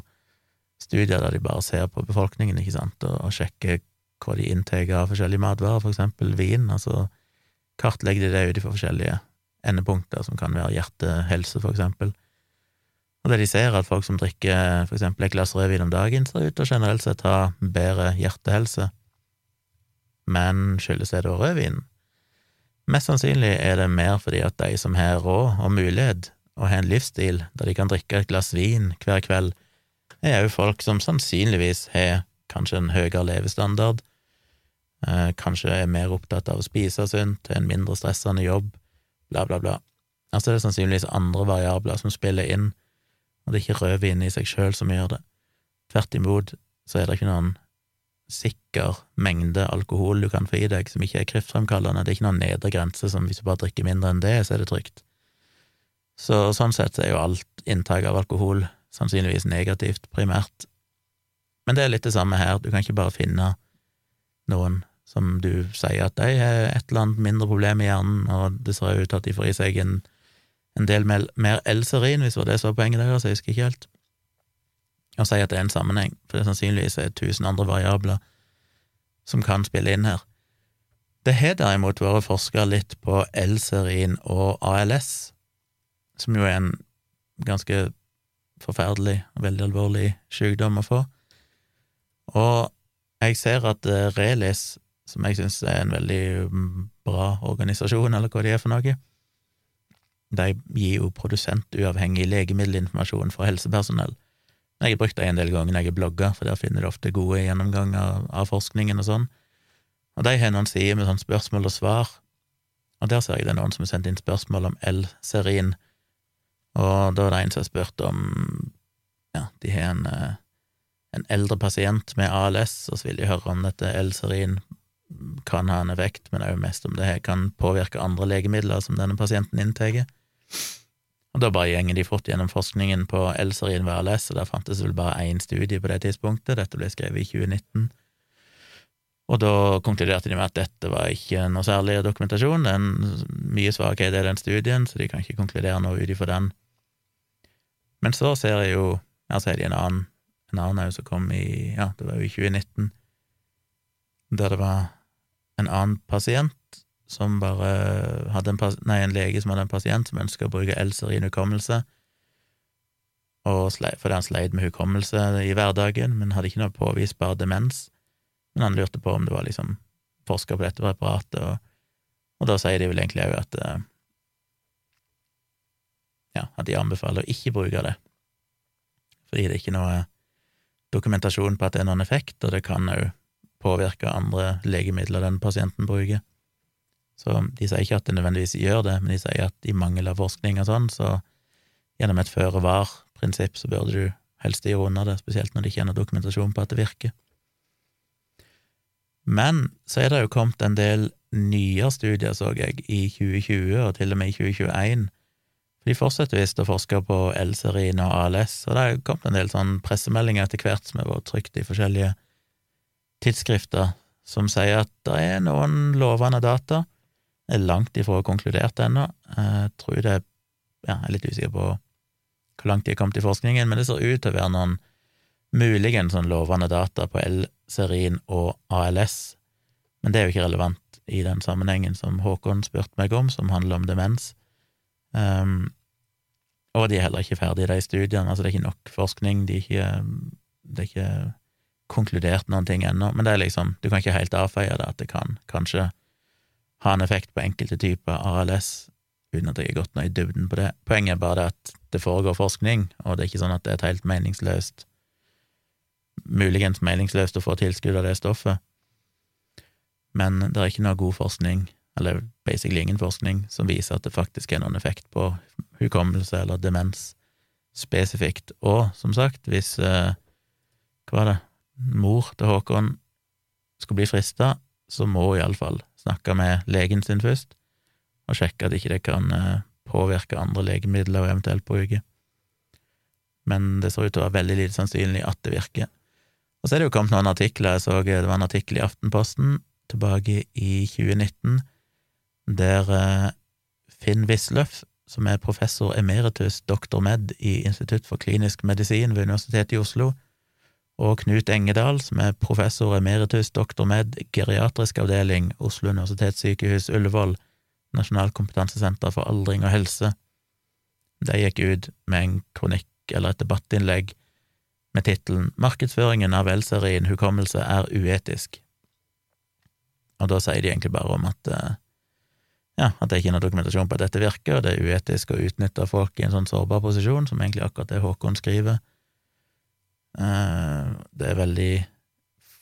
studier der de bare ser på befolkningen, ikke sant, og, og sjekker hva de inntar av forskjellige matvarer, for eksempel vin, altså kartlegger de det ut fra forskjellige endepunkter, som kan være hjertehelse, for eksempel. Og det de ser, er at folk som drikker for eksempel et glass rødvin om dagen, ser ut til generelt sett ha bedre hjertehelse. Men skyldes det da rødvinen? Mest sannsynlig er det mer fordi at de som har råd og mulighet og har en livsstil der de kan drikke et glass vin hver kveld, er òg folk som sannsynligvis har kanskje en høyere levestandard, eh, kanskje er mer opptatt av å spise sunt, har en mindre stressende jobb, bla, bla, bla. Altså det er sannsynligvis andre variabler som spiller inn, og det er ikke rødvin i seg sjøl som gjør det. Tvert imot så er det ikke noen sikker mengde alkohol du kan få i deg som ikke er kreftfremkallende. Det er ikke noen nedre grense som hvis du bare drikker mindre enn det, så er det trygt. Så sånn sett er jo alt inntak av alkohol sannsynligvis negativt, primært. Men det er litt det samme her, du kan ikke bare finne noen som du sier at de har et eller annet mindre problem i hjernen, og det ser ut til at de får i seg en, en del mer L-serin, hvis det var det som var poenget deres, jeg husker ikke helt og si at det er en sammenheng, for det er sannsynligvis er tusen andre variabler som kan spille inn her. Det har derimot vært forska litt på L-serin og ALS, som jo er en ganske forferdelig og veldig alvorlig sykdom å få. Og jeg ser at eh, Relis, som jeg syns er en veldig mm, bra organisasjon, eller hva de er for noe, de gir jo produsentuavhengig legemiddelinformasjon for helsepersonell. Jeg har brukt det en del ganger når jeg har blogga, for der finner du ofte gode gjennomganger av forskningen og sånn. Og de har noen sider med sånn spørsmål og svar, og der ser jeg det er noen som har sendt inn spørsmål om L-serin, og da er det en som har spurt om ja, de har en, eh, en eldre pasient med ALS, og så vil de høre om dette L-serin kan ha en effekt, men òg mest om det kan påvirke andre legemidler som denne pasienten inntar. Og da bare gjenger de fort gjennom forskningen på Elserin ved ALS, og der fantes vel bare én studie på det tidspunktet, dette ble skrevet i 2019. Og da konkluderte de med at dette var ikke noe særlig dokumentasjon, det er en mye svakhet i den studien, så de kan ikke konkludere noe ut ifra den. Men så ser jeg jo, her ser de en annen en annen som kom i Ja, det var jo i 2019, der det var en annen pasient som bare hadde en, nei, en lege som hadde en pasient som ønska å bruke L-serin hukommelse, fordi han sleit med hukommelse i hverdagen, men hadde ikke noe påvisbar demens. Men han lurte på om det var liksom forska på dette preparatet, og, og, da sier de vel egentlig òg at eh, ja, at de anbefaler å ikke bruke det, fordi det er ikke noe dokumentasjon på at det er noen effekt, og det kan òg påvirke andre legemidler den pasienten bruker. Så de sier ikke at det nødvendigvis gjør det, men de sier at i mangel av forskning og sånn, så gjennom et føre-var-prinsipp så burde du helst gjøre unna det, spesielt når det ikke er noe dokumentasjon på at det virker. Men så er det jo kommet en del nye studier, så jeg, i 2020 og til og med i 2021. For de fortsetter visst å forske på L-serien og ALS, og det er kommet en del sånn pressemeldinger etter hvert som har vært trykt i forskjellige tidsskrifter, som sier at det er noen lovende data er langt ifra konkludert ennå. Jeg tror det ja, Jeg er litt usikker på hvor langt de har kommet i forskningen, men det ser ut til å være noen muligens sånn lovende data på L-serin og ALS, men det er jo ikke relevant i den sammenhengen som Håkon spurte meg om, som handler om demens. Um, og de er heller ikke ferdige, de studiene, altså det er ikke nok forskning, de er ikke, det er ikke konkludert noen ting ennå, men det er liksom, du kan ikke helt avfeie det, at det kan kanskje ha en effekt på enkelte typer ALS, uten at jeg har gått noe i dybden på det. Poenget er bare det at det foregår forskning, og det er ikke sånn at det er et helt meningsløst Muligens meningsløst å få tilskudd av det stoffet, men det er ikke noe god forskning, eller basically ingen forskning, som viser at det faktisk er noen effekt på hukommelse eller demens spesifikt. Og som sagt, hvis eh, Hva var det? Mor til Håkon skulle bli frista, så må iallfall snakke med legen sin først, og sjekke at ikke det kan eh, påvirke andre legemidler og eventuelt bruke. Men det ser ut til å være veldig lite sannsynlig at det virker. Og så er det jo kommet noen artikler, jeg så det var en artikkel i Aftenposten tilbake i 2019, der eh, Finn Wisløff, som er professor emeritus doktor med i Institutt for klinisk medisin ved Universitetet i Oslo, og Knut Engedal, som er professor emeritus doktor med geriatrisk avdeling, Oslo universitetssykehus Ullevål, Nasjonalt kompetansesenter for aldring og helse. De gikk ut med en kronikk eller et debattinnlegg med tittelen Markedsføringen av Elserin hukommelse er uetisk. Og da sier de egentlig bare om at eh, ja, at det ikke er noe dokumentasjon på at dette virker, og det er uetisk å utnytte folk i en sånn sårbar posisjon, som egentlig akkurat det Håkon skriver. Eh, det er veldig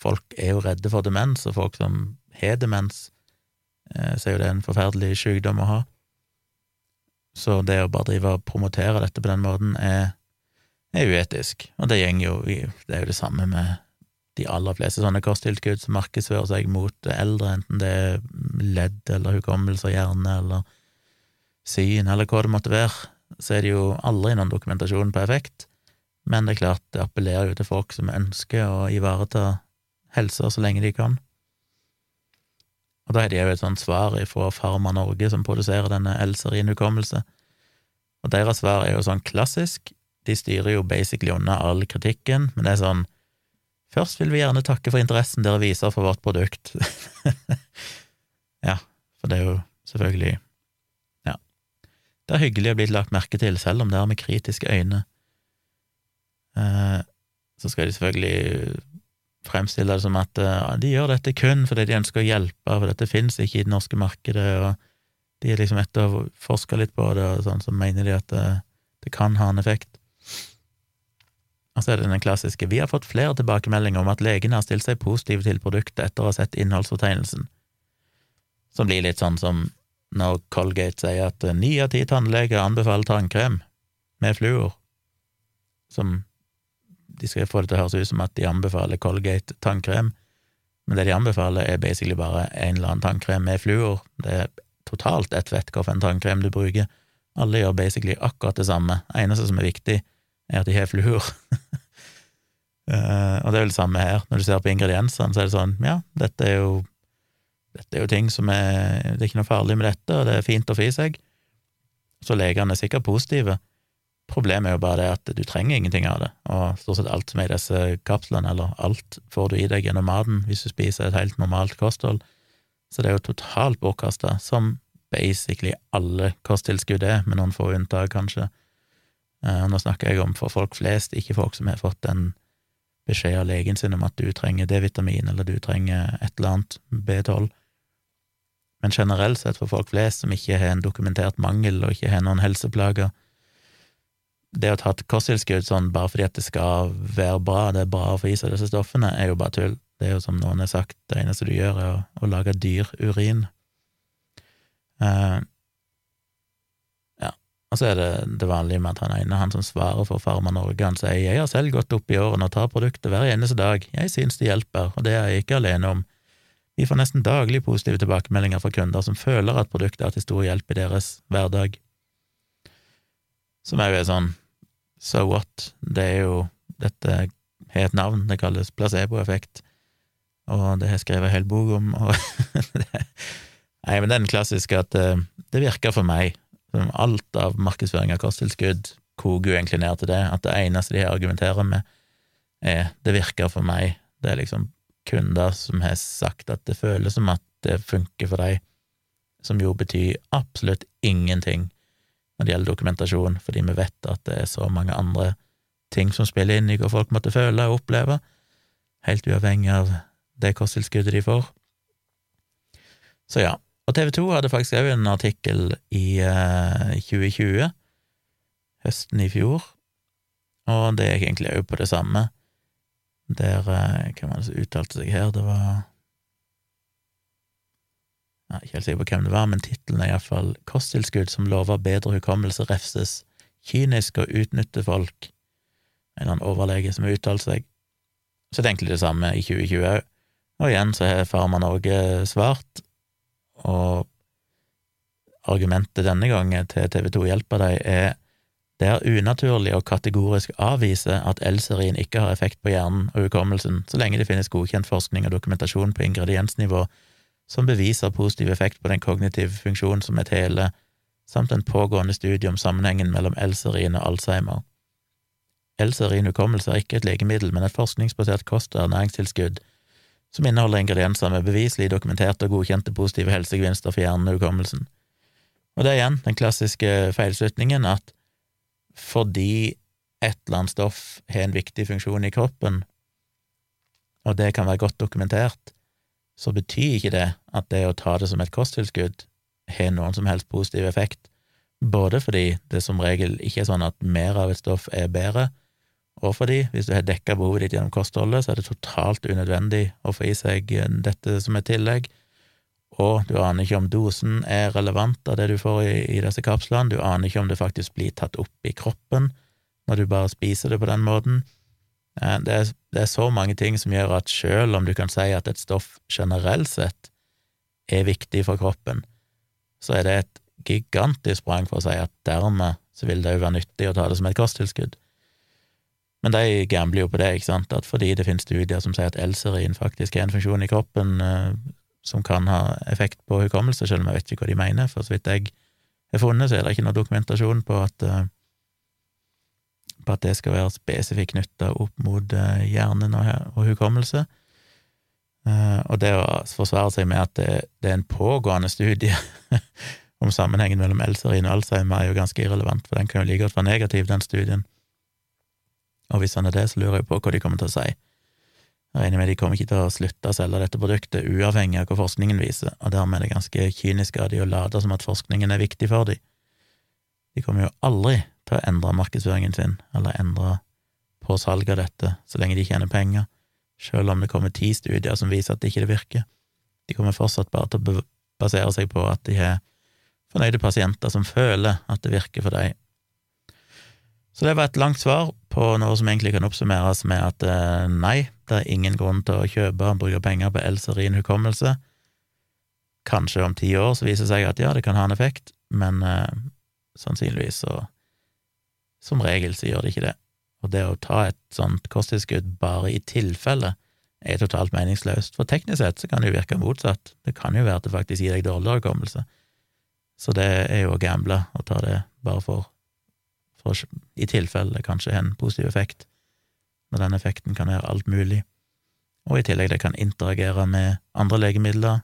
Folk er jo redde for demens, og folk som har demens, eh, så er jo det en forferdelig sykdom å ha. Så det å bare drive og promotere dette på den måten er, er uetisk, og det gjenger jo Det er jo det samme med de aller fleste sånne kosttilskudd som markedsfører seg mot eldre, enten det er ledd eller hukommelse og hjerne eller syn eller hva det måtte være, så er det jo aldri noen dokumentasjon på effekt men det er klart, det appellerer jo til folk som ønsker å ivareta helsa så lenge de kan. Og da er det jo et sånt svar fra Pharma Norge, som produserer denne Elserin hukommelse, og deres svar er jo sånn klassisk, de styrer jo basically unna all kritikken, men det er sånn Først vil vi gjerne takke for interessen dere viser for vårt produkt. ja, for det er jo selvfølgelig Ja. Det er hyggelig å bli lagt merke til, selv om det er med kritiske øyne. Eh, så skal de selvfølgelig fremstille det som at ja, de gjør dette kun fordi de ønsker å hjelpe, for dette finnes ikke i det norske markedet, og de er liksom etter å forske litt på det, og sånn, så mener de at det, eh, det kan ha en effekt. Og så er det den klassiske Vi har fått flere tilbakemeldinger om at legene har stilt seg positive til produktet etter å ha sett innholdsfortegnelsen, som blir litt sånn som når Colgate sier at ni av ti tannleger anbefaler tannkrem med fluor, som de skal få det til å høres ut som at de anbefaler Colgate tannkrem, men det de anbefaler, er basically bare en eller annen tannkrem med fluor. Det er totalt ett fett hvilken tannkrem du bruker. Alle gjør basically akkurat det samme. Eneste som er viktig, er at de har fluor. uh, og det er vel det samme her. Når du ser på ingrediensene, så er det sånn, ja, dette er jo dette er jo ting som er Det er ikke noe farlig med dette, og det er fint å få i seg. Så legene er sikkert positive. Problemet er jo bare det at du trenger ingenting av det, og stort sett alt som er i disse kapslene, eller alt, får du i deg gjennom maten hvis du spiser et helt normalt kosthold, så det er jo totalt bortkasta, som basically alle kosttilskudd er, med noen få unntak, kanskje. Uh, nå snakker jeg om for folk flest, ikke folk som har fått en beskjed av legen sin om at du trenger D-vitamin, eller du trenger et eller annet B12. Men generelt sett for folk flest som ikke har en dokumentert mangel og ikke har noen helseplager, det å ta et kosttilskudd sånn bare fordi at det skal være bra, det er bra å få i seg disse stoffene, er jo bare tull. Det er jo som noen har sagt, det eneste du gjør, er å, å lage dyrurin. Uh, og så er det det vanlige med at han ene, han som svarer for Farma Norge, han sier jeg har selv gått opp i årene og tar produktet hver eneste dag, jeg synes det hjelper, og det er jeg ikke alene om. Vi får nesten daglig positive tilbakemeldinger fra kunder som føler at produktet er til stor hjelp i deres hverdag. Som er jo sånn, so what, det er jo, dette har et navn, det kalles placeboeffekt, og det har jeg skrevet en hel bok om, og Nei, men det den klassiske at det, eh, virker for meg, Alt av markedsføring av kosttilskudd koker egentlig ned til det, at det eneste de argumenterer med, er det virker for meg. Det er liksom kunder som har sagt at det føles som at det funker for deg, som jo betyr absolutt ingenting når det gjelder dokumentasjon, fordi vi vet at det er så mange andre ting som spiller inn i hva folk måtte føle og oppleve, helt uavhengig av det kosttilskuddet de får. Så ja, og TV 2 hadde faktisk òg en artikkel i uh, eh, 2020, høsten i fjor, og det gikk egentlig òg på det samme, der uh, Hvem var det som uttalte seg her? Det var Jeg er ikke helt sikker på hvem det var, men tittelen er iallfall 'Kosttilskudd som lover bedre hukommelse refses'. Kynisk og utnytte folk. En eller annen overlege som har uttalt seg. Så det de det samme i 2020 òg. Og igjen så har Farma Norge svart og argumentet denne gangen til TV 2 hjelper deg, er det er unaturlig å kategorisk avvise at L-serien ikke har effekt på hjernen og hukommelsen, så lenge det finnes godkjent forskning og dokumentasjon på ingrediensnivå som beviser positiv effekt på den kognitive funksjonen som et hele, samt en pågående studie om sammenhengen mellom L-serin og Alzheimer. L-serin hukommelse er ikke et legemiddel, men et forskningsbasert kost- og ernæringstilskudd som inneholder ingredienser med beviselig dokumenterte og godkjente positive helsegevinster for hjernen og hukommelsen. Og det er igjen den klassiske feilslutningen at fordi et eller annet stoff har en viktig funksjon i kroppen, og det kan være godt dokumentert, så betyr ikke det at det å ta det som et kosttilskudd har noen som helst positiv effekt, både fordi det som regel ikke er sånn at mer av et stoff er bedre, og fordi hvis du har dekka behovet ditt gjennom kostholdet, så er det totalt unødvendig å få i seg eh, dette som et tillegg, og du aner ikke om dosen er relevant av det du får i, i disse kapslene, du aner ikke om det faktisk blir tatt opp i kroppen når du bare spiser det på den måten. Eh, det er, det er så mange ting som gjør at selv om du kan si at et stoff generelt sett er viktig for kroppen, så er det et gigantisk sprang for å si at dermed så vil det jo være nyttig å ta det som et kosttilskudd. Men de gambler jo på det, ikke sant, at fordi det finnes studier som sier at L-serin faktisk er en funksjon i kroppen eh, som kan ha effekt på hukommelse, selv om jeg vet ikke hva de mener, for så vidt jeg har funnet, så er det ikke noe dokumentasjon på at eh, på at det skal være spesifikt knytta opp mot eh, hjernen og, hukommelse. Uh, og det å forsvare seg med at det, det er en pågående studie om sammenhengen mellom L-serin og Alzheimer, er jo ganske irrelevant, for den kan jo like godt være negativ, den studien. Og hvis han er det, så lurer jeg på hva de kommer til å si. Jeg regner med de kommer ikke til å slutte å selge dette produktet uavhengig av hva forskningen viser, og dermed er det ganske kynisk av de å late som at forskningen er viktig for dem. De kommer jo aldri til å endre markedsføringen sin, eller endre på salget av dette, så lenge de tjener penger, selv om det kommer ti studier som viser at det ikke virker. De kommer fortsatt bare til å basere seg på at de har fornøyde pasienter som føler at det virker for dem, så det var et langt svar på noe som egentlig kan oppsummeres med at eh, nei, det er ingen grunn til å kjøpe og bruke penger på L-serin hukommelse. Kanskje om ti år så viser det seg at ja, det kan ha en effekt, men eh, sannsynligvis så Som regel så gjør det ikke det. Og det å ta et sånt kosttilskudd bare i tilfelle er totalt meningsløst, for teknisk sett så kan det jo virke motsatt. Det kan jo være at det faktisk gir deg dårligere hukommelse. Så det er jo å gamble å ta det bare for for i tilfelle kanskje en positiv effekt, når den effekten kan være alt mulig, og i tillegg det kan interagere med andre legemidler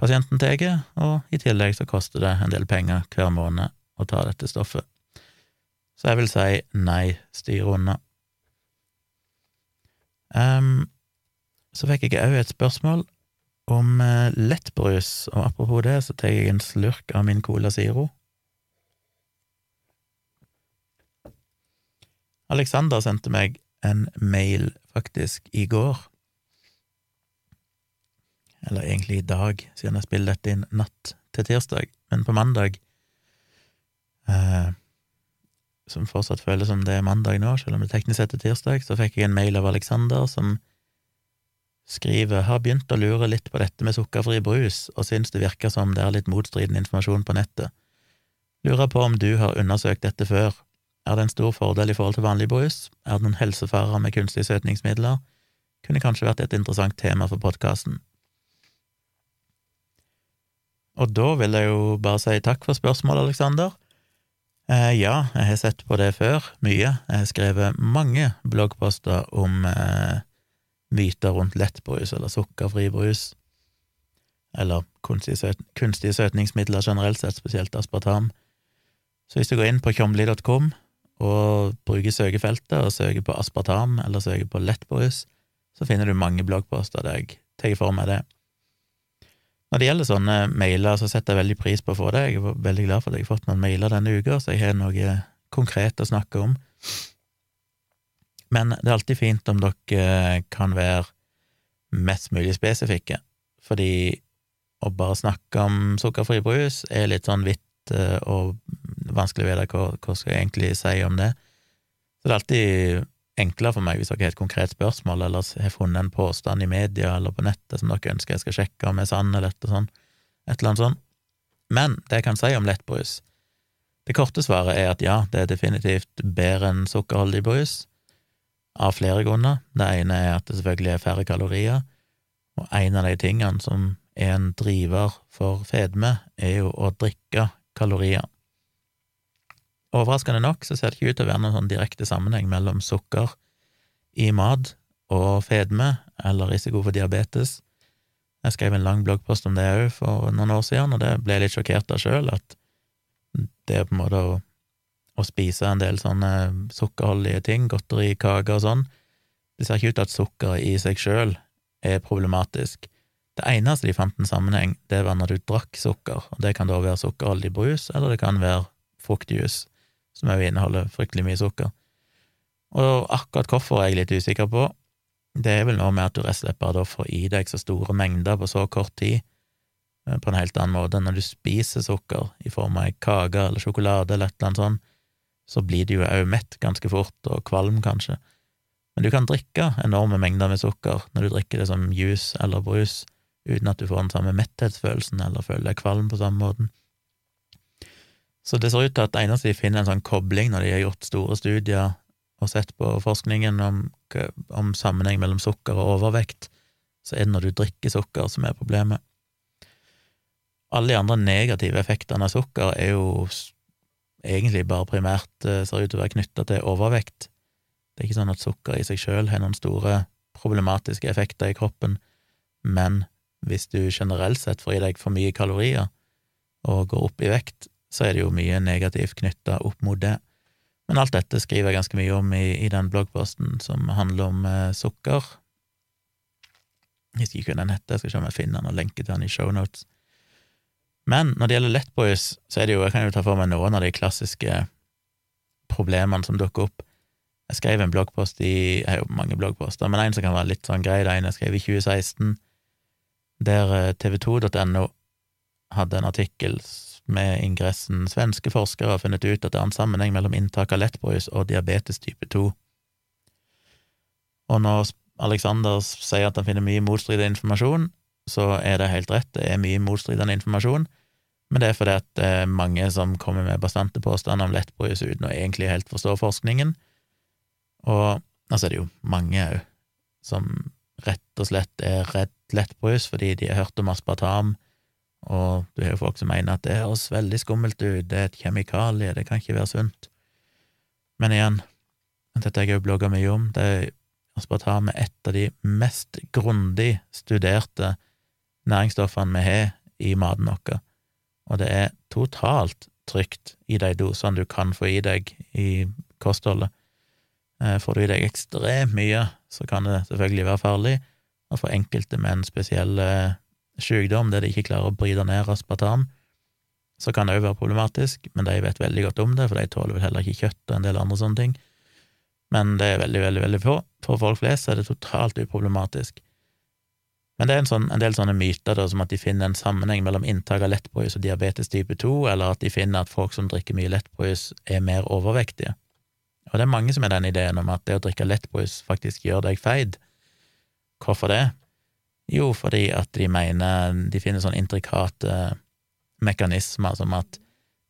pasienten tar, og i tillegg så koster det en del penger hver måned å ta dette stoffet. Så jeg vil si nei, styr unna. Um, så fikk jeg òg et spørsmål om uh, lettbrus, og apropos det, så tar jeg en slurk av min Cola Ziro. Alexander sendte meg en mail faktisk i går, eller egentlig i dag, siden jeg spiller dette inn natt til tirsdag, men på mandag uh, som fortsatt føles som det er mandag nå, selv om det teknisk sett er tirsdag, så fikk jeg en mail av Alexander som skriver har begynt å lure litt på dette med sukkerfri brus, og syns det virker som det er litt motstridende informasjon på nettet. Lurer på om du har undersøkt dette før. Er det en stor fordel i forhold til vanlig brus? Er det noen helsefarer med kunstige søtningsmidler? Kunne kanskje vært et interessant tema for podkasten. Og da vil jeg jo bare si takk for spørsmålet, Alexander. Eh, ja, jeg har sett på det før, mye. Jeg har skrevet mange bloggposter om eh, myter rundt lettbrus eller sukkerfri brus, eller kunstige, søt kunstige, søtningsmidler generelt sett, spesielt aspartam. Så hvis du går inn på tjomli.com og bruker søkefeltet og søker på aspartam eller søker på lettbrus, så finner du mange bloggposter der jeg tar for meg det. Når det gjelder sånne mailer, så setter jeg veldig pris på å få det. Jeg er veldig glad for at jeg har fått noen mailer denne uka, så jeg har noe konkret å snakke om. Men det er alltid fint om dere kan være mest mulig spesifikke, fordi å bare snakke om sukkerfri brus er litt sånn vidt eh, og vanskelig å vite hva, hva skal jeg egentlig si om det. Så det er alltid enklere for meg hvis dere har et konkret spørsmål, eller har funnet en påstand i media eller på nettet som dere ønsker jeg skal sjekke om er sann eller et, sånn, eller annet sånt. Men det jeg kan si om lettbrus Det korte svaret er at ja, det er definitivt bedre enn sukkerholdig brus, av flere grunner. Det ene er at det selvfølgelig er færre kalorier, og en av de tingene som er en driver for fedme, er jo å drikke kalorier. Overraskende nok så ser det ikke ut til å være noen sånn direkte sammenheng mellom sukker i mat og fedme, eller risiko for diabetes. Jeg skrev en lang bloggpost om det òg for noen år siden, og det ble jeg litt sjokkert av sjøl, at det er på en måte å, å, spise en del sånne sukkerholdige ting, godteri, kaker og sånn, det ser ikke ut til at sukker i seg sjøl er problematisk. Det eneste de fant en sammenheng, det var når du drakk sukker, og det kan da være sukkerholdig brus, eller det kan være fruktjuice som òg inneholder fryktelig mye sukker. Og akkurat hvorfor er jeg litt usikker på. Det er vel noe med at du rett og slett bare får i deg så store mengder på så kort tid, eh, på en helt annen måte. Når du spiser sukker i form av kake eller sjokolade eller et eller annet sånt, så blir du jo òg mett ganske fort, og kvalm kanskje. Men du kan drikke enorme mengder med sukker når du drikker det som juice eller brus, uten at du får den samme metthetsfølelsen eller føler deg kvalm på samme måten. Så det ser ut til at det eneste de finner en sånn kobling når de har gjort store studier og sett på forskningen om, om sammenheng mellom sukker og overvekt, så er det når du drikker sukker som er problemet. Alle de andre negative effektene av sukker er jo egentlig bare primært eh, ser ut til å være knytta til overvekt. Det er ikke sånn at sukker i seg sjøl har noen store problematiske effekter i kroppen, men hvis du generelt sett får i deg for mye kalorier og går opp i vekt, så er det jo mye negativt knytta opp mot det. Men alt dette skriver jeg ganske mye om i, i den bloggposten som handler om eh, sukker. Jeg husker ikke hva den heter, jeg skal se om jeg finner den og lenker til den i shownotes. Men når det gjelder Lettboys, så er det jo, jeg kan jo ta for meg noen av de klassiske problemene som dukker opp. Jeg skrev en bloggpost i Jeg har jo mange bloggposter, men en som kan være litt sånn grei, det en jeg skrev i 2016, der eh, tv2.no hadde en artikkel med ingressen 'Svenske forskere har funnet ut at det er en sammenheng mellom inntak av lettbrus og diabetes type 2'. Og når Alexander sier at han finner mye motstridende informasjon, så er det helt rett, det er mye motstridende informasjon, men det er fordi at det er mange som kommer med bastante påstander om lettbrus uten å egentlig helt forstå forskningen, og altså er det jo mange òg som rett og slett er redd lettbrus fordi de har hørt om aspartam, og du har jo folk som mener at det høres veldig skummelt ut, det er et kjemikalie, det kan ikke være sunt. Men igjen, dette har jeg jo blogga mye om, det er aspartam er et av de mest grundig studerte næringsstoffene vi har i maten vår, og det er totalt trygt i de dosene du kan få i deg i kostholdet. Eh, får du i deg ekstremt mye, så kan det selvfølgelig være farlig, og for enkelte med en spesiell eh, sykdom der de ikke klarer å bryte ned aspartam, så kan det òg være problematisk, men de vet veldig godt om det, for de tåler vel heller ikke kjøtt og en del andre sånne ting. Men det er veldig, veldig, veldig få. For folk flest er det totalt uproblematisk. Men det er en, sånn, en del sånne myter, da, som at de finner en sammenheng mellom inntak av lettbrus og diabetes type 2, eller at de finner at folk som drikker mye lettbrus, er mer overvektige. Og det er mange som har den ideen om at det å drikke lettbrus faktisk gjør deg feit. Hvorfor det? Jo, fordi at de mener De finner sånne intrikate mekanismer som at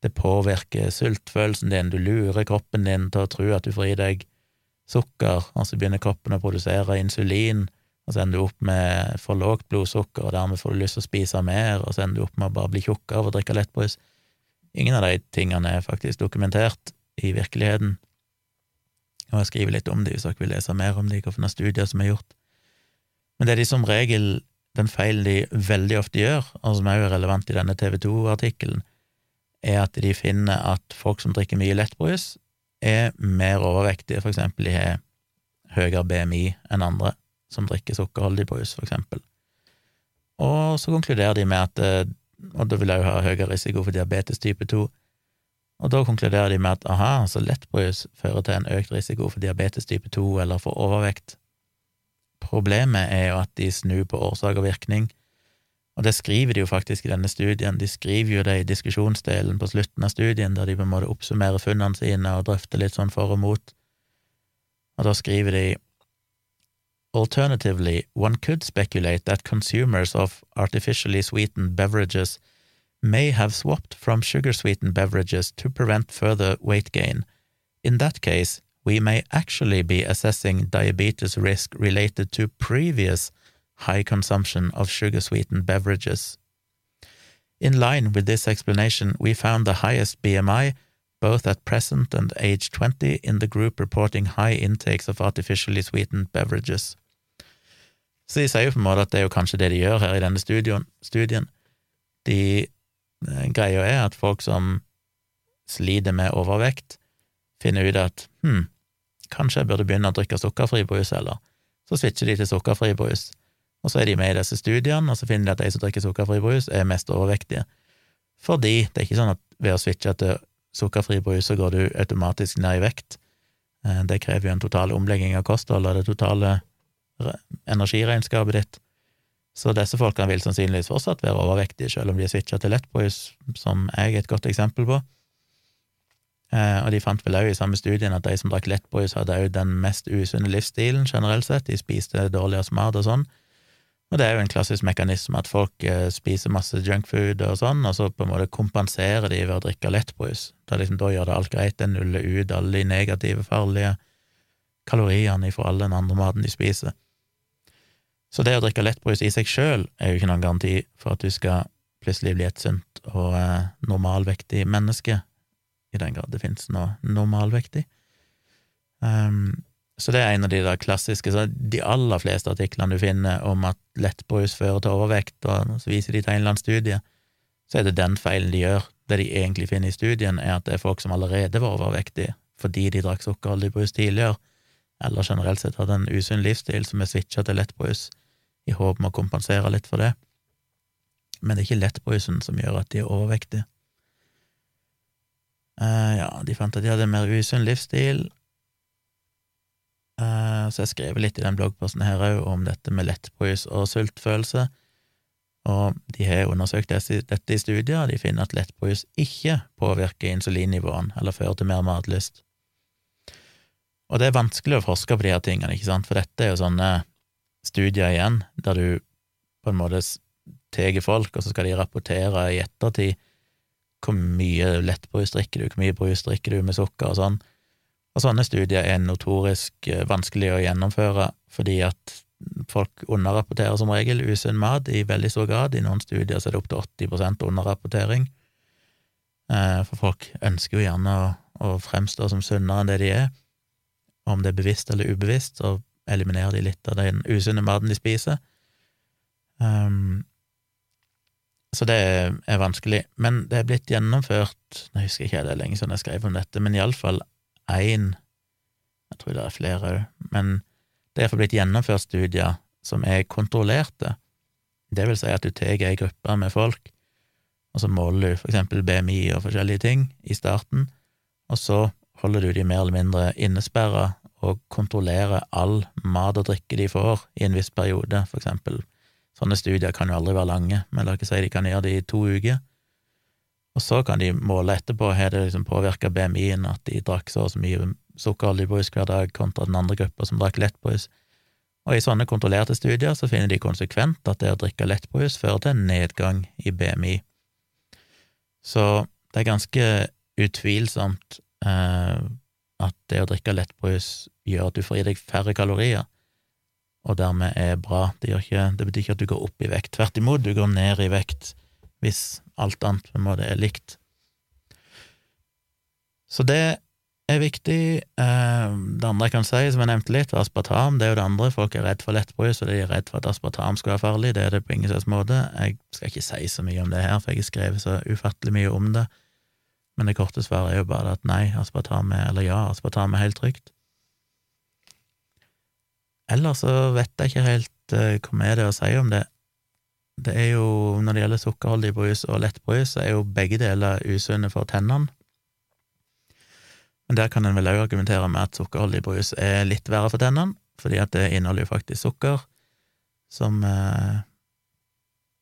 det påvirker sultfølelsen din, du lurer kroppen din til å tro at du får i deg sukker, og så begynner kroppen å produsere insulin, og så ender du opp med for lågt blodsukker, og dermed får du lyst til å spise mer, og så ender du opp med å bare bli tjukkere av å drikke lettbrus. Ingen av de tingene er faktisk dokumentert i virkeligheten, og jeg skriver litt om det hvis dere vil lese mer om det, hvilke studier som er gjort. Men det er de som regel den feilen de veldig ofte gjør, og som er jo relevant i denne TV 2-artikkelen, er at de finner at folk som drikker mye lettbrus, er mer overvektige, for eksempel de har høyere BMI enn andre som drikker sukkerholdig brus, for eksempel. Og så konkluderer de med at eh, Og da vil jeg jo ha høyere risiko for diabetes type 2. Og da konkluderer de med at aha, så lettbrus fører til en økt risiko for diabetes type 2 eller for overvekt. Problemet er jo at de snur på årsak og virkning, og det skriver de jo faktisk i denne studien. De skriver jo det i diskusjonsdelen på slutten av studien, der de på en måte oppsummerer funnene sine og drøfter litt sånn for og mot. Og da skriver de Alternatively, one could speculate that consumers of artificially sweetened beverages may have swapped from sugar sweetened beverages to prevent further weight gain. In that case, we may actually be assessing diabetes risk related to previous high consumption of sugar sweetened beverages. In line with this explanation, we found the highest BMI both at present and age 20 in the group reporting high intakes of artificially sweetened beverages. Så de sier jo på en måte at det er jo kanskje det de gjør her i denne studien. studien. De eh, Greia er at folk som sliter med overvekt, finner ut at hm, kanskje jeg burde begynne å drikke sukkerfri brus, eller så switcher de til sukkerfri brus, og så er de med i disse studiene, og så finner de at de som drikker sukkerfri brus, er mest overvektige. Fordi det er ikke sånn at ved å switche til sukkerfri brus, så går du automatisk ned i vekt. Eh, det krever jo en total omlegging av kostholdet og det totale energiregnskapet ditt. Så disse folkene vil sannsynligvis fortsatt være overvektige, selv om de er switcha til lettbrus, som jeg er et godt eksempel på. Eh, og de fant vel òg i samme studien at de som drakk lettbrus, hadde òg den mest usunne livsstilen generelt sett, de spiste dårligere mat og sånn. Og det er jo en klassisk mekanisme at folk eh, spiser masse junkfood og sånn, og så på en måte kompenserer de ved å drikke lettbrus. Da, liksom, da gjør det alt greit, det nuller ut alle de negative, farlige kaloriene fra all den andre maten de spiser. Så det å drikke lettbrus i seg sjøl er jo ikke noen garanti for at du skal plutselig bli et sunt og eh, normalvektig menneske i den grad det finnes noe normalvektig. Um, så det er en av de der klassiske så De aller fleste artiklene du finner om at lettbrus fører til overvekt, og så viser de til en eller annen studie, så er det den feilen de gjør. Det de egentlig finner i studien, er at det er folk som allerede var overvektige fordi de drakk sukkerholdig brus tidligere, eller generelt sett hadde en usunn livsstil som er switcha til lettbrus i håp om å kompensere litt for det. Men det er ikke lettbrusen som gjør at de er overvektige. Uh, ja, de fant at de hadde en mer usunn livsstil. Uh, så jeg skrev litt i den bloggposten her òg om dette med lettbrus og sultfølelse. Og de har undersøkt dette i studier, og de finner at lettbrus ikke påvirker insulinnivåen eller fører til mer matlyst. Og det er vanskelig å forske på de her tingene, ikke sant, for dette er jo sånne studier igjen, der du på en måte tar folk, og så skal de rapportere i ettertid hvor mye lettbrus drikker du, hvor mye brus drikker du med sukker og sånn. Og sånne studier er notorisk eh, vanskelig å gjennomføre, fordi at folk underrapporterer som regel usunn mat i veldig stor grad. I noen studier er det opptil 80% underrapportering. Eh, for folk ønsker jo gjerne å, fremstå som sunnere enn det de er, om det er bevisst eller ubevisst, så eliminerer de litt av den usunne maten de spiser. Um, så det er vanskelig. Men det er blitt gjennomført Jeg husker ikke det er lenge siden jeg skrev om dette, men iallfall én Jeg tror det er flere òg, men det er blitt gjennomført studier som er kontrollerte. Det vil si at du tar ei gruppe med folk, og så måler du for eksempel BMI og forskjellige ting i starten, og så holder du de mer eller mindre innesperra og kontrollerer all mat og drikke de får i en viss periode, for eksempel. Sånne studier kan jo aldri være lange, men la oss si de kan gjøre det i to uker. Og så kan de måle etterpå, har det liksom påvirka BMI-en at de drakk så og så mye sukkeroljebrus hver dag kontra den andre gruppa som drakk lettbrus. Og i sånne kontrollerte studier så finner de konsekvent at det å drikke lettbrus fører til nedgang i BMI. Så det er ganske utvilsomt eh, at det å drikke lettbrus gjør at du får i deg færre kalorier, og dermed er bra. Det, ikke, det, betyr ikke at du går opp i vekt. Tvert imot, du går ned i vekt hvis alt annet på en måte er likt. Så det er viktig. Eh, det andre jeg kan si, som jeg nevnte litt, er aspartam. Det er jo det andre. Folk er redd for lettbrus, og de er redd for at aspartam skal være farlig. Det er det på ingen slags måte. Jeg skal ikke si så mye om det her, for jeg har skrevet så ufattelig mye om det. Men det korte svaret er jo bare at nei, aspartam er, eller ja, aspartam er helt trygt. Ellers så vet jeg ikke helt uh, hva med det å si om det. Det er jo, når det gjelder sukkerholdig brus og lettbrus, så er jo begge deler usunne for tennene. Men der kan en vel òg argumentere med at sukkerholdig brus er litt verre for tennene, fordi at det inneholder jo faktisk sukker, som eh,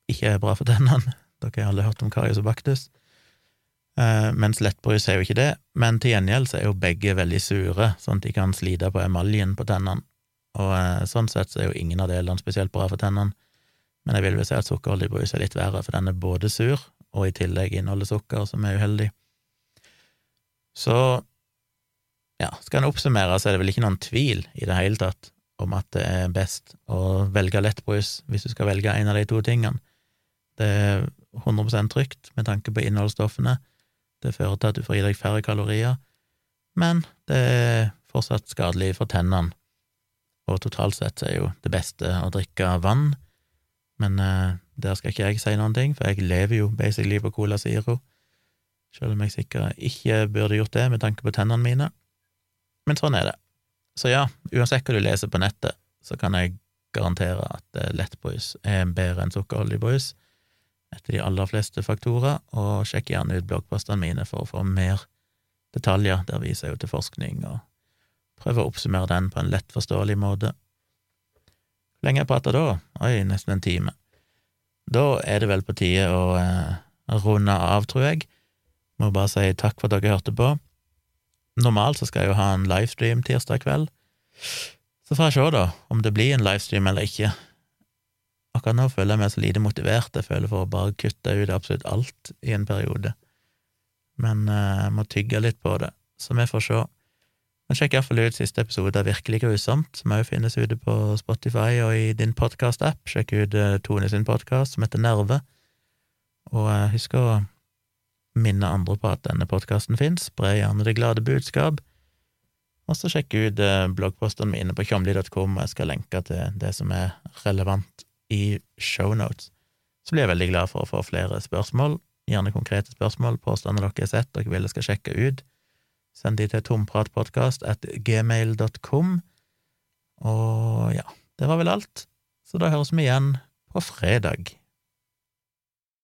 ikke er bra for tennene. Dere har alle hørt om karius og baktus. Eh, mens lettbrus er jo ikke det, men til gjengjeld så er jo begge veldig sure, sånn at de kan slite på emaljen på tennene. Og eh, sånn sett så er jo ingen av delene spesielt bra for tennene. Men jeg vil vel si at sukkerholdig brus er litt verre, for den er både sur, og i tillegg inneholder sukker, som er uheldig. Så ja, skal en oppsummere, så er det vel ikke noen tvil i det hele tatt om at det er best å velge lettbrus hvis du skal velge en av de to tingene. Det er 100% trygt med tanke på innholdsstoffene, det fører til at du får i deg færre kalorier, men det er fortsatt skadelig for tennene, og totalt sett er jo det beste å drikke vann, men eh, der skal ikke jeg si noen ting, for jeg lever jo basically på Cola Zero, selv om jeg sikkert ikke burde gjort det med tanke på tennene mine. Men sånn er det. Så ja, uansett hva du leser på nettet, så kan jeg garantere at eh, lettbrus er bedre enn sukkerholdig brus etter de aller fleste faktorer, og sjekk gjerne ut bloggpostene mine for å få mer detaljer. Der viser jeg jo til forskning, og prøver å oppsummere den på en lett forståelig måte. Hvor lenge jeg prater da? Oi, nesten en time. Da er det vel på tide å eh, runde av, tror jeg. Må bare si takk for at dere hørte på. Normalt så skal jeg jo ha en livestream tirsdag kveld. Så får jeg se, da, om det blir en livestream eller ikke. Akkurat nå føler jeg meg så lite motivert. Jeg føler for å bare kutte ut absolutt alt i en periode. Men eh, jeg må tygge litt på det, så vi får se. Men sjekk iallfall ut siste episode av Virkelig grusomt, som òg finnes ute på Spotify og i din podkast-app. Sjekk ut uh, Tone sin podkast, som heter Nerve. Og uh, husk å minne andre på at denne podkasten fins. Spre gjerne det glade budskap. Og så sjekk ut uh, bloggpostene mine på tjomli.com, og jeg skal lenke til det som er relevant i shownotes. Så blir jeg veldig glad for å få flere spørsmål, gjerne konkrete spørsmål, påstander dere har sett dere vil jeg skal sjekke ut. Send de til tompratpodkast at gmail.com. Og ja, det var vel alt. Så da høres vi igjen på fredag.